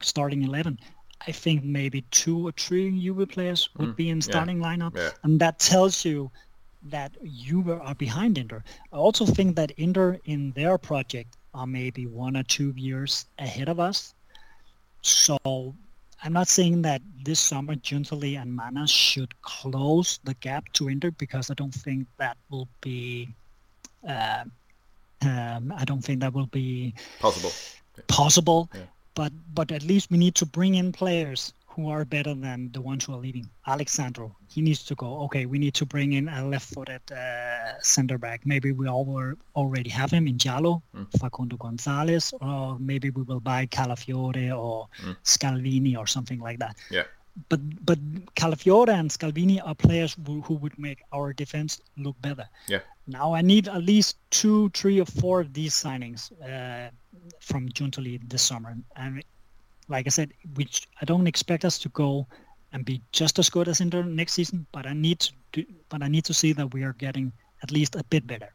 starting 11, I think maybe two or three Juve players would mm, be in starting yeah, lineup, yeah. and that tells you that Juve are behind Inter. I also think that Inter in their project are maybe one or two years ahead of us. So I'm not saying that this summer Giuntoli and Manna should close the gap to Inter because I don't think that will be. Uh, um, I don't think that will be possible. Possible, yeah but but at least we need to bring in players who are better than the ones who are leaving. Alex Sandro, he needs to go. Okay, we need to bring in a left-footed uh, center back. Maybe we all already have him in Djaló, mm. Facundo Gonzalez, or maybe we will buy Calafiore or mm. Scalvini or something like that. Yeah. But but Calafiore and Scalvini are players who, who would make our defense look better. Yeah. Now I need at least two, three, or four of these signings. Uh, from Giuntoli this summer. And like I said, which I don't expect us to go and be just as good as Inter next season, but I need to do, but I need to see that we are getting at least a bit better.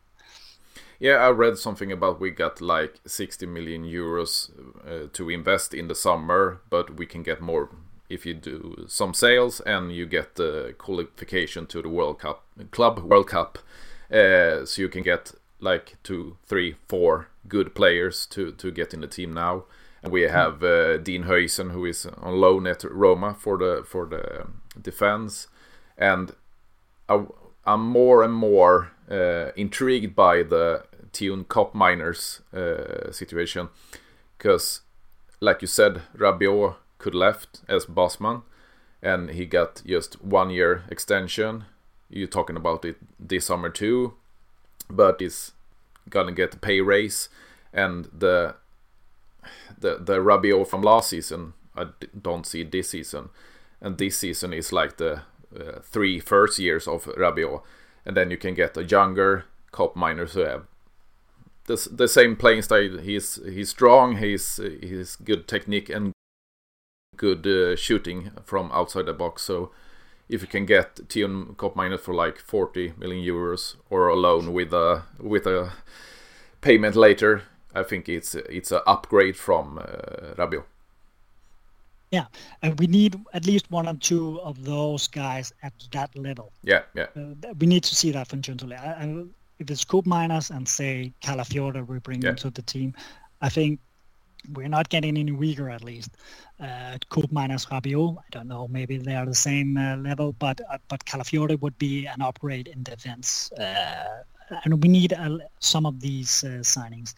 Yeah, I read something about we got like 60 million euros uh, to invest in the summer, but we can get more if you do some sales and you get the qualification to the World Cup, Club World Cup. Uh, so you can get like two, three, four good players to to get in the team now. And we have uh, Dean Huijsen, who is on loan at Roma for the for the defense, and I, am more and more uh, intrigued by the Teun Koopmeiners uh, situation, because, like you said, Rabiot could left as Bosman, and he got just one year extension. You're talking about it this summer too, but is gonna get a pay raise, and the the the Rabiot from last season I don't see this season, and this season is like the uh, three first years of Rabiot, and then you can get a younger Koopmeiners who have the the same playing style. He's he's strong. He's he's good technique and good uh, shooting from outside the box. So if you can get Teun Koopmeiners for like 40 million euros or a loan with a with a payment later, I think it's it's an upgrade from uh, Rabiot. Yeah, and we need at least one or two of those guys at that level. Yeah, yeah. Uh, we need to see that from Giuntoli. if it's Koopmeiners and say Calafiore, we bring yeah. them to the team. I think we're not getting any weaker at least. Uh, minus Rabiot, I don't know, maybe they are the same uh, level, but uh, but Calafiore would be an upgrade in defense. Uh, and we need uh, some of these uh, signings.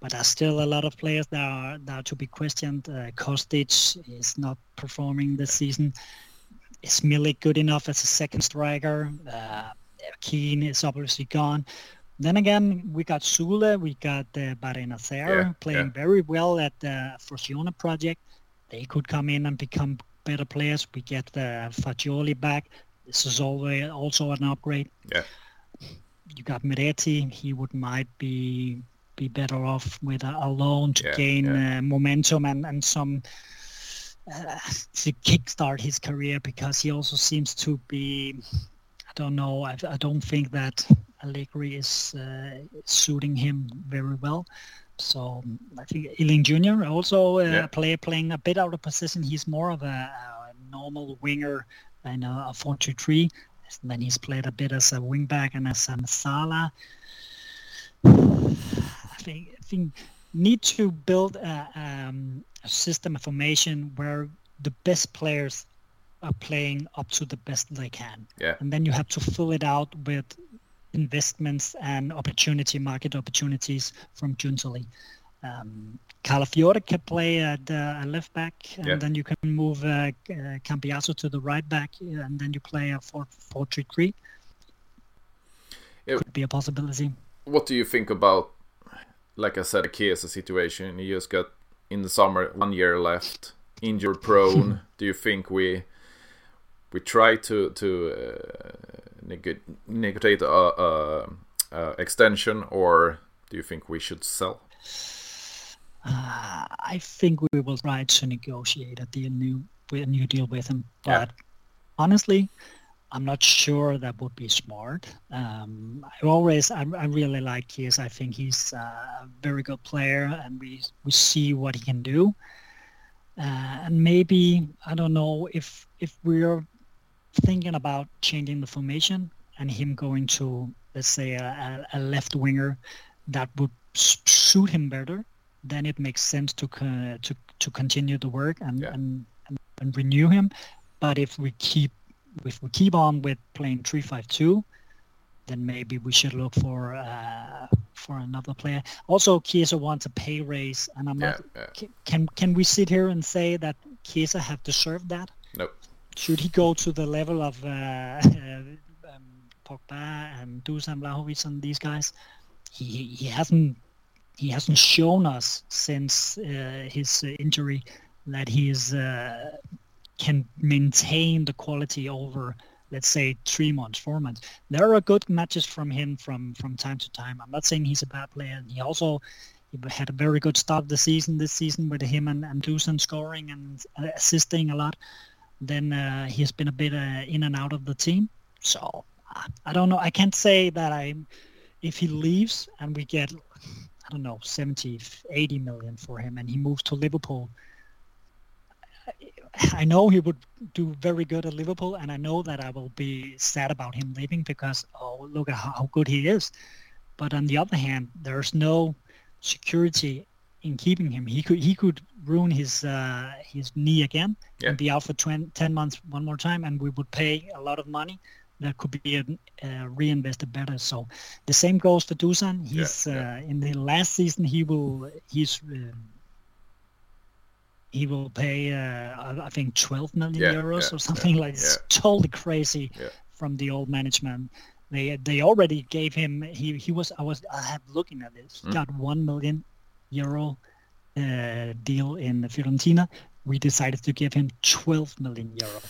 But there's still a lot of players that are, that are to be questioned. Uh, Kostic is not performing this season. Is Milik good enough as a second striker? Uh, Kean is obviously gone. Then again, we got Soulé, we got uh, Barrenechea yeah, playing yeah. very well at the Frosinone project. They could come in and become better players. We get uh, Fagioli back. This is always also an upgrade. Yeah. You got Miretti. He would might be be better off with a, a loan to yeah, gain yeah. Uh, momentum and and some uh, to kickstart his career because he also seems to be. I don't know. I, I don't think that Allegri is uh, suiting him very well. So I think Iling Jr. also uh, yeah. play, playing a bit out of position. He's more of a, a normal winger and a, a 4-2-3. then he's played a bit as a wingback and as a mezzala. I think, I think need to build a, um, a system of formation where the best players are playing up to the best they can. Yeah. And then you have to fill it out with investments and opportunity market opportunities from Giuntoli. Um, Calafiore can play at uh, left back, and Yeah. then you can move uh, uh, Cambiaso to the right back, and then you play a 4 4 3 3. Yeah. Could be a possibility. What do you think about, like I said, the Chiesa situation? He just got in the summer one year left, injured prone. do you think we we try to to uh, neg- negotiate a, a, a extension, or do you think we should sell? Uh, I think we will try to negotiate a deal new with a new deal with him, Yeah. but honestly, I'm not sure that would be smart. Um, I always, I, I really like Kies. I think he's a very good player, and we we see what he can do. Uh, and maybe I don't know if if we're thinking about changing the formation and him going to let's say a, a left winger that would suit him better, then it makes sense to co- to to continue the work and, Yeah. and, and and renew him. But if we keep if we keep on with playing three five two, then maybe we should look for uh, for another player. Also, Chiesa wants a pay raise, and I'm Yeah, not. yeah. Can can we sit here and say that Chiesa have deserved that? Nope. Should he go to the level of uh, uh, um, Pogba and Dusan Vlahovic and these guys? He he hasn't he hasn't shown us since uh, his injury that he is uh, can maintain the quality over let's say three months, four months. There are good matches from him from from time to time. I'm not saying he's a bad player. He also he had a very good start of the season this season with him and, and Dusan scoring and uh, assisting a lot. Then uh, he's been a bit uh, in and out of the team. So I don't know. I can't say that I, if he leaves and we get, I don't know, 70, 80 million for him and he moves to Liverpool, I know he would do very good at Liverpool, and I know that I will be sad about him leaving because oh look at how good he is. But on the other hand, there's no security in keeping him. He could he could ruin his uh, his knee again Yeah. and be out for 20, 10 months one more time, and we would pay a lot of money that could be uh, reinvested better. So the same goes for Dusan. He's yeah. Uh, in the last season he will he's. Um, he will pay, uh, I- think, 12 million Yeah, euros yeah, or something like yeah. It's totally crazy Yeah. from the old management. They they already gave him. He he was. I was. I had looking at this. Mm. Got one million euro uh, deal in the Fiorentina. We decided to give him 12 million euro.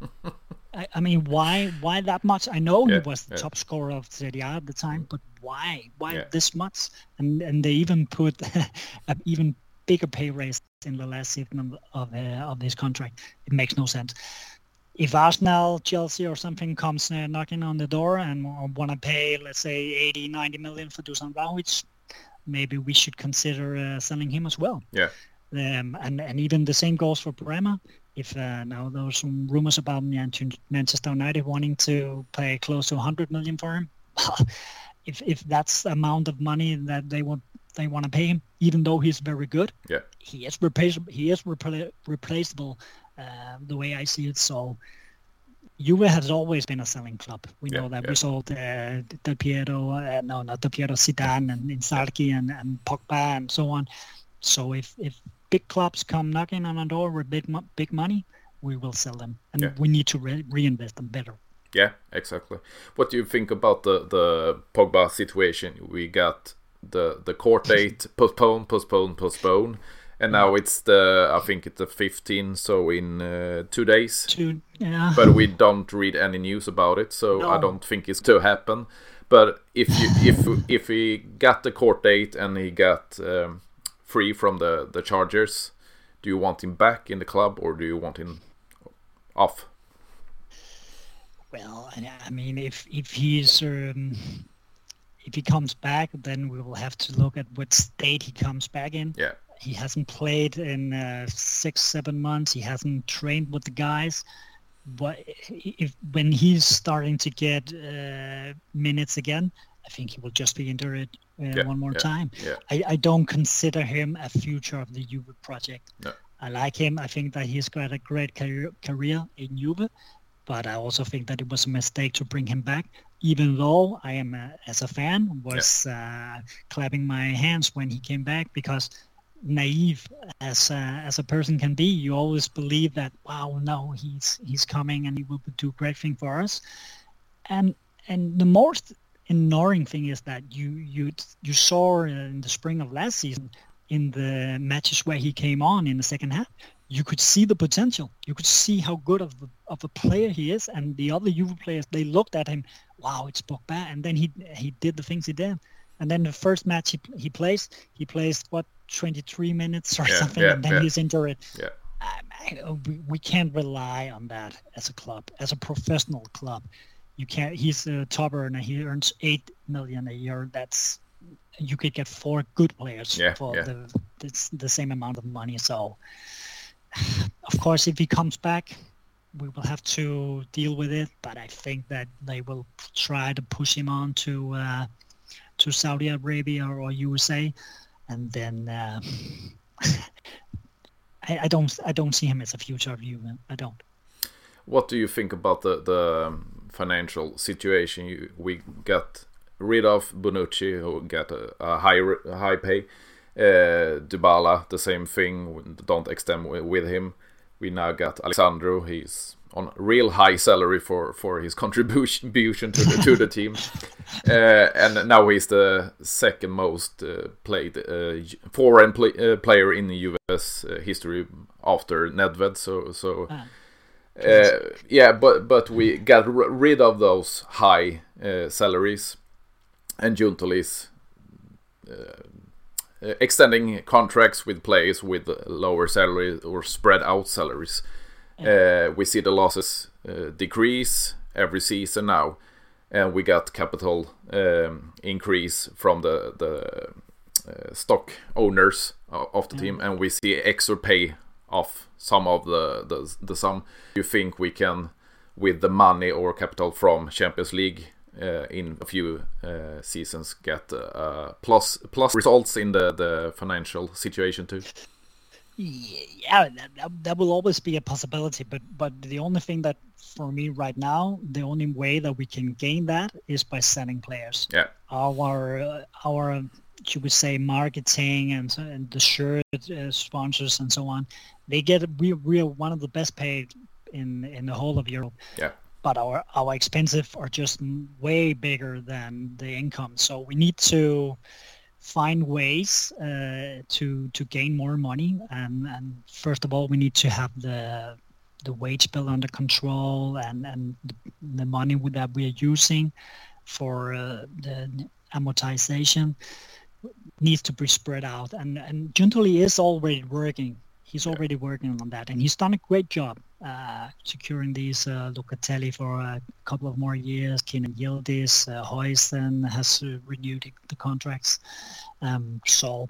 I, I mean, why why that much? I know Yeah, he was the yeah. top scorer of Serie A at the time, but why why Yeah. this much? And and they even put an even bigger pay raise in the last season of of, uh, of his contract. It makes no sense. If Arsenal, Chelsea, or something comes uh, knocking on the door and want to pay, let's say, 80, 90 million for Dusan Vlahovic, maybe we should consider uh, selling him as well. Yeah. Um, and and even the same goes for Bremer. If uh, now there's some rumors about Manchester United wanting to pay close to 100 million for him, if if that's the amount of money that they want they want to pay him, even though he's very good, Yeah. he is replaceable. He is repla- replaceable, uh, the way I see it. So. Juve has always been a selling club. We Yeah, know that yeah. we sold uh, Del Piero, uh, no, not Del Piero, Zidane and Inzaghi and, and Pogba and so on. So if, if big clubs come knocking on our door with big big money, we will sell them, and Yeah. we need to re- reinvest them better. Yeah, exactly. What do you think about the the Pogba situation? We got the the court date postpone, postpone, postpone, and now it's the I think it's the 15, so in uh, two days. To yeah, But we don't read any news about it, so I don't think it's to happen. But if you if if he got the court date and he got um, free from the the charges, do you want him back in the club or do you want him off? well, I, I mean, if if he's um, if he comes back, then we will have to look at what state he comes back in. Yeah, He hasn't played in uh, six, seven months. He hasn't trained with the guys. But if when he's starting to get uh, minutes again, I think he will just be injured uh, Yeah, one more yeah, time. yeah. I, I don't consider him a future of the Juve project. No. I like him. I think that he's got a great career, career in Juve, but I also think that it was a mistake to bring him back. even though I am a, as a fan was uh, clapping my hands when he came back because naive as uh, as a person can be, you always believe that wow, no, he's he's coming and he will do great thing for us. And and the most annoying thing is that you you you saw in the spring of last season in the matches where he came on in the second half, you could see the potential. You could see how good of the, of a player he is, and the other Juve players they looked at him. Wow, it's Pogba, and then he he did the things he did. And then the first match he he plays, he plays what 23 minutes or yeah, something, yeah, and then yeah. he's injured. Yeah. Um, we, we can't rely on that as a club, as a professional club. You can't. He's a top earner. He earns eight million a year. That's you could get four good players for the it's the same amount of money. So, of course, if he comes back, we will have to deal with it. But I think that they will try to push him on to uh, to Saudi Arabia or USA, and then uh, I, I, don't I don't see him as a future view. I don't. What do you think about the the financial situation? You, we got rid of Bonucci, who got a, a high a high pay. Uh, Dybala, the same thing. Don't extend with him. We now got Alex Sandro. He's on real high salary for for his contribution to the to the team, uh, and now he's the second most uh, played uh, foreign play, uh, player in the U.S. Uh, history after Nedved. So so. Ah. Uh, yeah, but but we got rid of those high salaries, and Giuntoli's extending contracts with players with lower salaries or spread out salaries. Uh, we see the losses uh, decrease every season now, and we got capital um, increase from the the uh, stock owners of the team, and we see extra pay off some of the, the the sum. You think we can, with the money or capital from Champions League, uh, in a few uh, seasons get uh, plus plus results in the the financial situation too? Yeah, that, that will always be a possibility. But but the only thing that for me right now, the only way that we can gain that is by selling players. Yeah. Our uh, our should we say marketing and and the shirt uh, sponsors and so on, they get we we are one of the best paid in in the whole of Europe. Yeah. But our our expensive are just way bigger than the income. So we need to find ways uh, to to gain more money. And, and first of all, we need to have the the wage bill under control and and the, money that we are using for uh, the amortization needs to be spread out. And and Giuntoli is already working. He's already working on that, and he's done a great job uh, securing these uh, Locatelli for a couple of more years. Kenan Yildiz, uh, Huijsen has uh, renewed the contracts. Um, so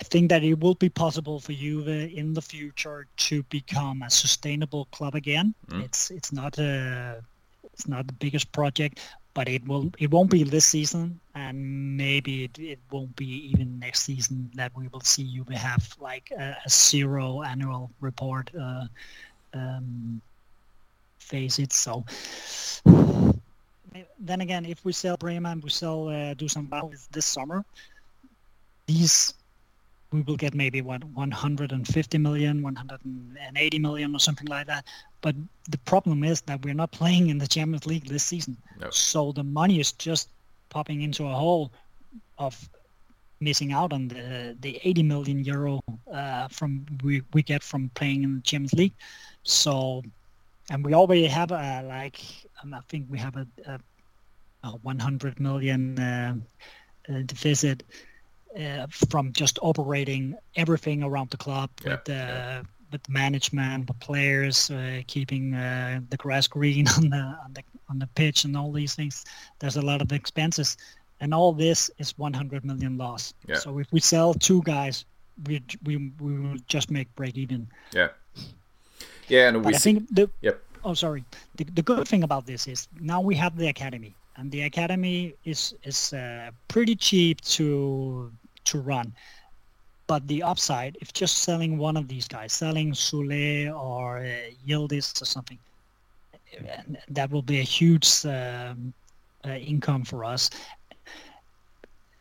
I think that it will be possible for Juve in the future to become a sustainable club again. Mm. It's it's not a it's not the biggest project, but it will it won't be this season, and maybe it, it won't be even next season that we will see you have like a, a zero annual report. Uh, um, face it. So then again, if we sell Bremer, we sell uh, Dusan this summer, these we will get maybe what 150 million 180 million or something like that. But the problem is that we're not playing in the champions league this season. No. so the money is just popping into a hole of missing out on the the 80 million euro uh, from we, we get from playing in the champions league. So, and we already have a like um, I think we have a, a, a 100 million uh, uh, deficit uh, from just operating everything around the club yeah, with the yeah. with management, the players, uh, keeping uh, the grass green on the on the on the pitch, and all these things. There's a lot of expenses, and all this is 100 million loss. Yeah. So if we sell two guys, we we we will just make break even. Yeah. Yeah, and we. I think the. Yep. Oh, sorry. The, the good thing about this is now we have the academy, and the academy is is uh, pretty cheap to to run. But the upside, if just selling one of these guys, selling Soulé or uh, Yildiz or something, that will be a huge um, uh, income for us.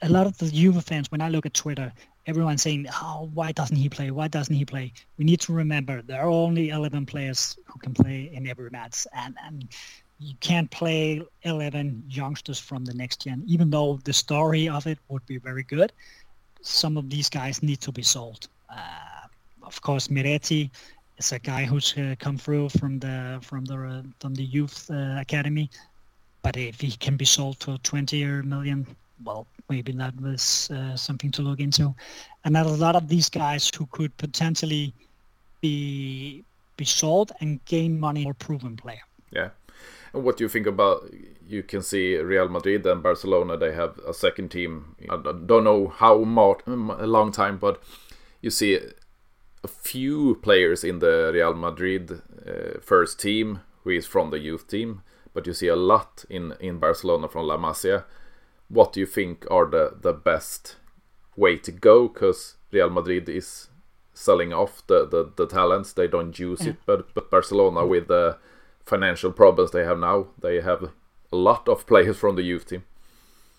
A lot of the Juve fans, when I look at Twitter, everyone's saying, "Oh, why doesn't he play? Why doesn't he play?" We need to remember there are only 11 players who can play in every match, and and you can't play 11 youngsters from the next gen. Even though the story of it would be very good, some of these guys need to be sold. Uh, of course, Miretti is a guy who's uh, come through from the from the uh, from the youth uh, academy, but if he can be sold to 20 million, well, maybe that was uh, something to look into. And a lot of these guys who could potentially be be sold and gain money or proven player. Yeah. What do you think about? You can see Real Madrid and Barcelona. They have a second team. I don't know how much, a long time, but you see a few players in the Real Madrid uh, first team who is from the youth team, but you see a lot in in Barcelona from La Masia what do you think are the, the best way to go? Because Real Madrid is selling off the, the, the talents, they don't use yeah. it. But, but Barcelona, with the financial problems they have now, they have a lot of players from the youth team.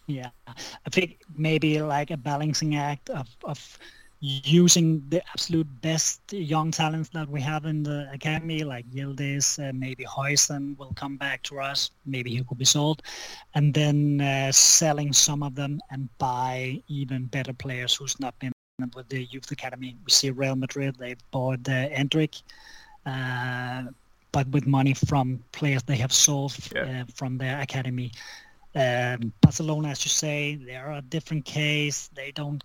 Yeah, I think maybe like a balancing act of, of using the absolute best young talents that we have in the academy, like Yildiz, uh, maybe Huijsen will come back to us. Maybe he could be sold, and then uh, selling some of them and buy even better players who's not been with the youth academy. We see Real Madrid; they bought uh, Endrick, uh, but with money from players they have sold yeah. uh, from their academy. Um, Barcelona, as you say, they are a different case. They don't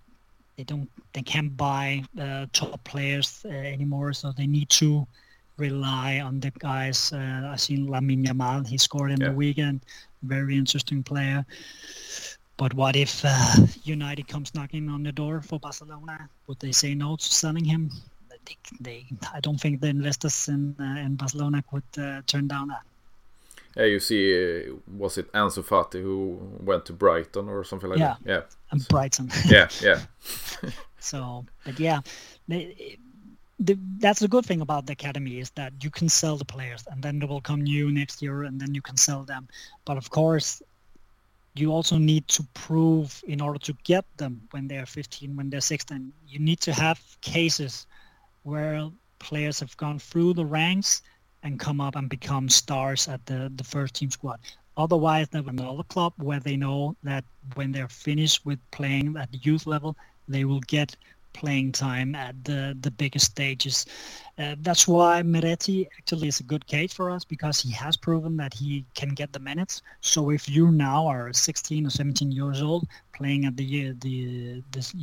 they don't they can't buy uh, top players uh, anymore, so they need to rely on the guys. Uh, I seen Lamine Yamal, he scored in yeah. the weekend, very interesting player. But what if uh, United comes knocking on the door for Barcelona? Would they say no to selling him? They, they I don't think the investors in uh, in Barcelona would uh, turn down that. Yeah, you see, uh, was it Ansu Fati who went to Brighton or something like yeah. that? Yeah, and Brighton. yeah, yeah. so, but yeah, they, the, that's the good thing about the academy is that you can sell the players, and then they will come new next year, and then you can sell them. But of course, you also need to prove in order to get them when they're 15, when they're 16. You need to have cases where players have gone through the ranks and come up and become stars at the, the first team squad. Otherwise, they have another club where they know that when they're finished with playing at the youth level, they will get playing time at the, the biggest stages. Uh, that's why Miretti actually is a good case for us because he has proven that he can get the minutes. So if you now are 16 or 17 years old playing at the the this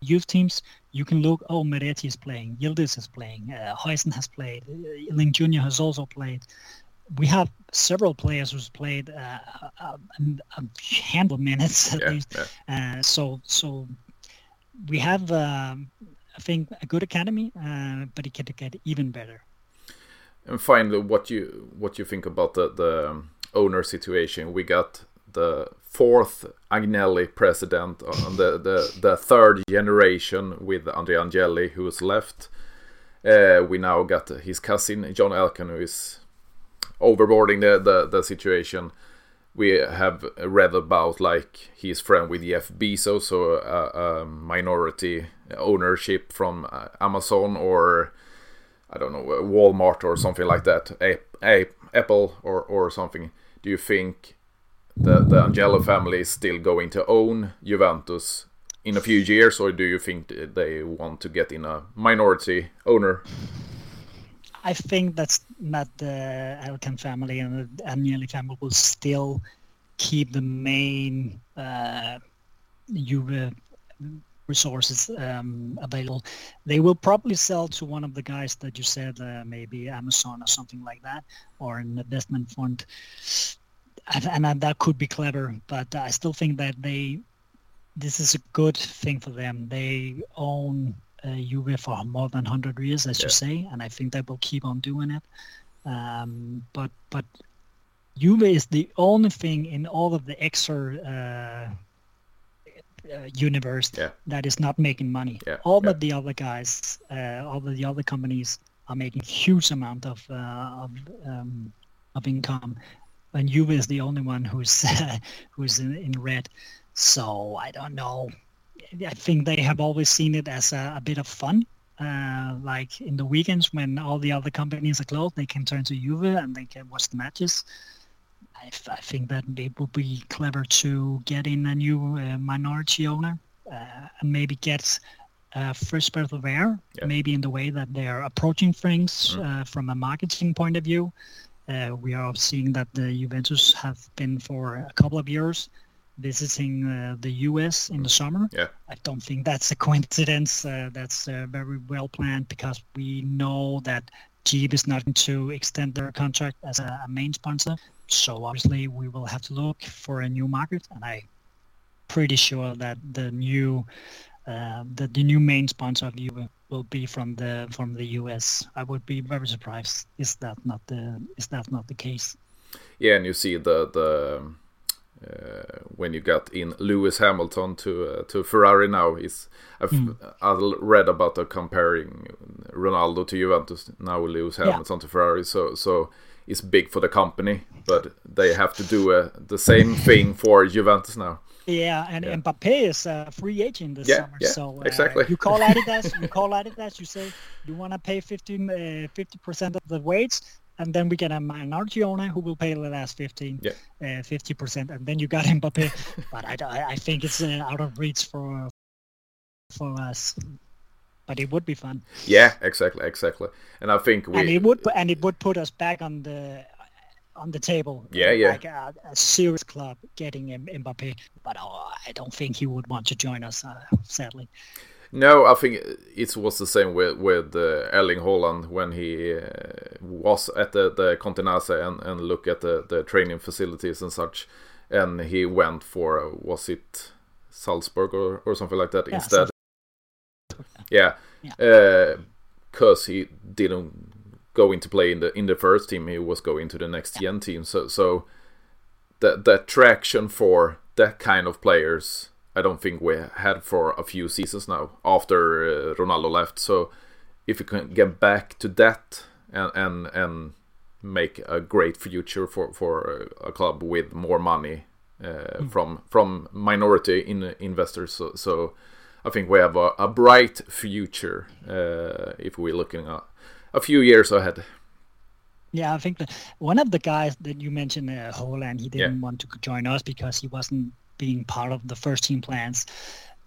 youth teams, you can look, oh, Miretti is playing, Yildiz is playing, uh, has played, uh, Ling Jr. has also played. We have several players who's played uh, a, a, handful of minutes at yeah, least. Yeah. Uh, so, so we have, uh, I think, a good academy, uh, but it can get even better. And finally, what you what you think about the the owner situation? We got the fourth Agnelli president on the, the, the third generation with Andrea Agnelli who was left. Uh, we now got his cousin John Elkann who is overboarding the, the, the situation. We have read about like he's friend with Jeff Bezos, so a, a minority ownership from uh, Amazon or I don't know Walmart or something like that, a, a, Apple or or something. Do you think the the Agnelli family is still going to own Juventus in a few years, or do you think they want to get in a minority owner? I think that's not the Elkann family and the Agnelli family will still keep the main uh, Juve resources um, available. They will probably sell to one of the guys that you said, uh, maybe Amazon or something like that, or an investment fund and that could be clever, but I still think that they this is a good thing for them. They own uh, Juve for more than 100 years, as yeah. you say, and I think they will keep on doing it. Um, but but Juve is the only thing in all of the extra uh, uh, universe yeah. that is not making money. Yeah. All of the other guys, uh, all of the other companies are making huge amount of uh, of, um, of income and Juve is the only one who's who's in, in red. So I don't know. I think they have always seen it as a, a bit of fun. Uh, like in the weekends when all the other companies are closed, they can turn to Juve and they can watch the matches. I, I think that it would be clever to get in a new uh, minority owner uh, and maybe get a fresh breath of air, yeah. maybe in the way that they're approaching things mm. from a marketing point of view. Uh, we are seeing that the Juventus have been for a couple of years visiting uh, the US in the summer. Yeah. I don't think that's a coincidence. Uh, that's uh, very well planned because we know that Jeep is not going to extend their contract as a, a, main sponsor. So obviously we will have to look for a new market, and I'm pretty sure that the new uh, that the new main sponsor of Juve will be from the from the US. I would be very surprised is that not the is that not the case. Yeah, and you see the the uh, when you got in Lewis Hamilton to uh, to Ferrari now is I've mm. I read about the comparing Ronaldo to Juventus now Lewis Hamilton yeah. to Ferrari so so it's big for the company but they have to do uh, the same thing for Juventus now. Yeah, and yeah. Mbappe is a free agent this yeah, summer. Yeah, so uh, exactly. you call Adidas, you call Adidas, you say you want to pay 50 percent of the wage, and then we get a minority owner who will pay the last 15, yeah. uh, 50%, and then you got Mbappe. but I, I think it's uh, out of reach for for us. But it would be fun. Yeah, exactly, exactly. And I think we and it would and it would put us back on the on the table. Yeah, yeah. Like a, a serious club getting Mbappe, but oh, I don't think he would want to join us, uh, sadly. No, I think it was the same with with uh, Erling Haaland when he uh, was at the the and and look at the the training facilities and such, and he went for uh, was it Salzburg or, or something like that yeah, instead. Yeah, because yeah. uh, he didn't go into play in the in the first team. He was going to the next yeah. gen team. So so the the traction for that kind of players I don't think we had for a few seasons now after uh, Ronaldo left. So if we can get back to that and and and make a great future for for a club with more money uh, mm. from from minority in investors, so, so I think we have a, a bright future uh, if we're looking at a few years ahead. Yeah, I think one of the guys that you mentioned, uh, Haaland, he didn't yeah. want to join us because he wasn't being part of the first team plans.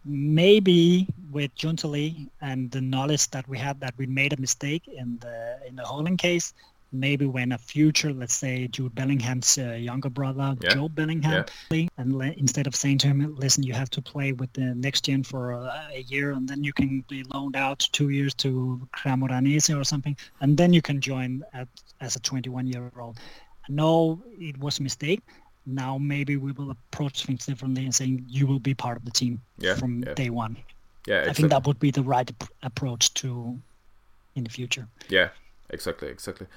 Maybe with Giuntoli and the knowledge that we had that we made a mistake in the in the Haaland case, maybe when a future, let's say Jude Bellingham's uh, younger brother, yeah. Jobe Bellingham, yeah. and le- instead of saying to him, listen, you have to play with the next gen for a, a year and then you can be loaned out two years to Cremonese or something, and then you can join at, as a 21 year old. No, it was a mistake, now maybe we will approach things differently and saying you will be part of the team yeah, from day one. Yeah. I think that would be the right approach to in the future. Yeah, exactly, exactly.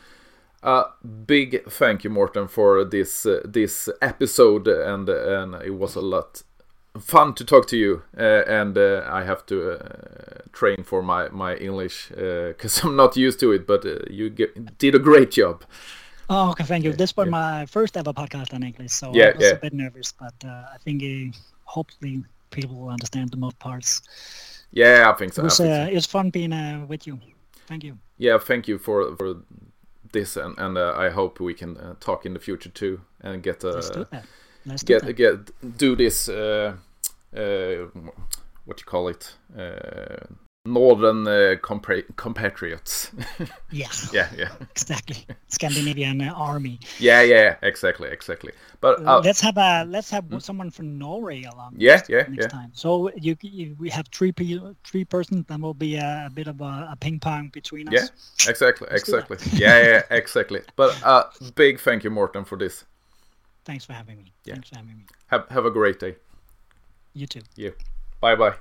Uh, big thank you, Morten, for this uh, this episode, and and it was a lot fun to talk to you. Uh, and uh, I have to uh, train for my my English because I'm not used to it. But you get, did a great job. Oh, okay, thank you. This was yeah. my first ever podcast in English, so yeah, I was yeah. a bit nervous, but uh, I think uh, hopefully people will understand the most parts. Yeah, I think so. It was, uh, so. it was fun being uh, with you. Thank you. Yeah, thank you for for this, and and uh, I hope we can uh, talk in the future too, and get uh, Let's do that. Let's get do that. get do this. what you call it? Northern uh, compatriots. yeah. Yeah, yeah. Exactly. Scandinavian uh, army. Yeah, yeah, exactly, exactly. But uh, let's have a let's have hmm? someone from Norway along. Yeah, yeah, next yeah. time. So you, you, we have three three persons. Then will be a, a bit of a, a, ping pong between us. Yeah, exactly, exactly. yeah, yeah, exactly. But uh, big thank you, Morten, for this. Thanks for having me. Yeah. Thanks for having me. Have have a great day. You too. Yeah. Bye bye.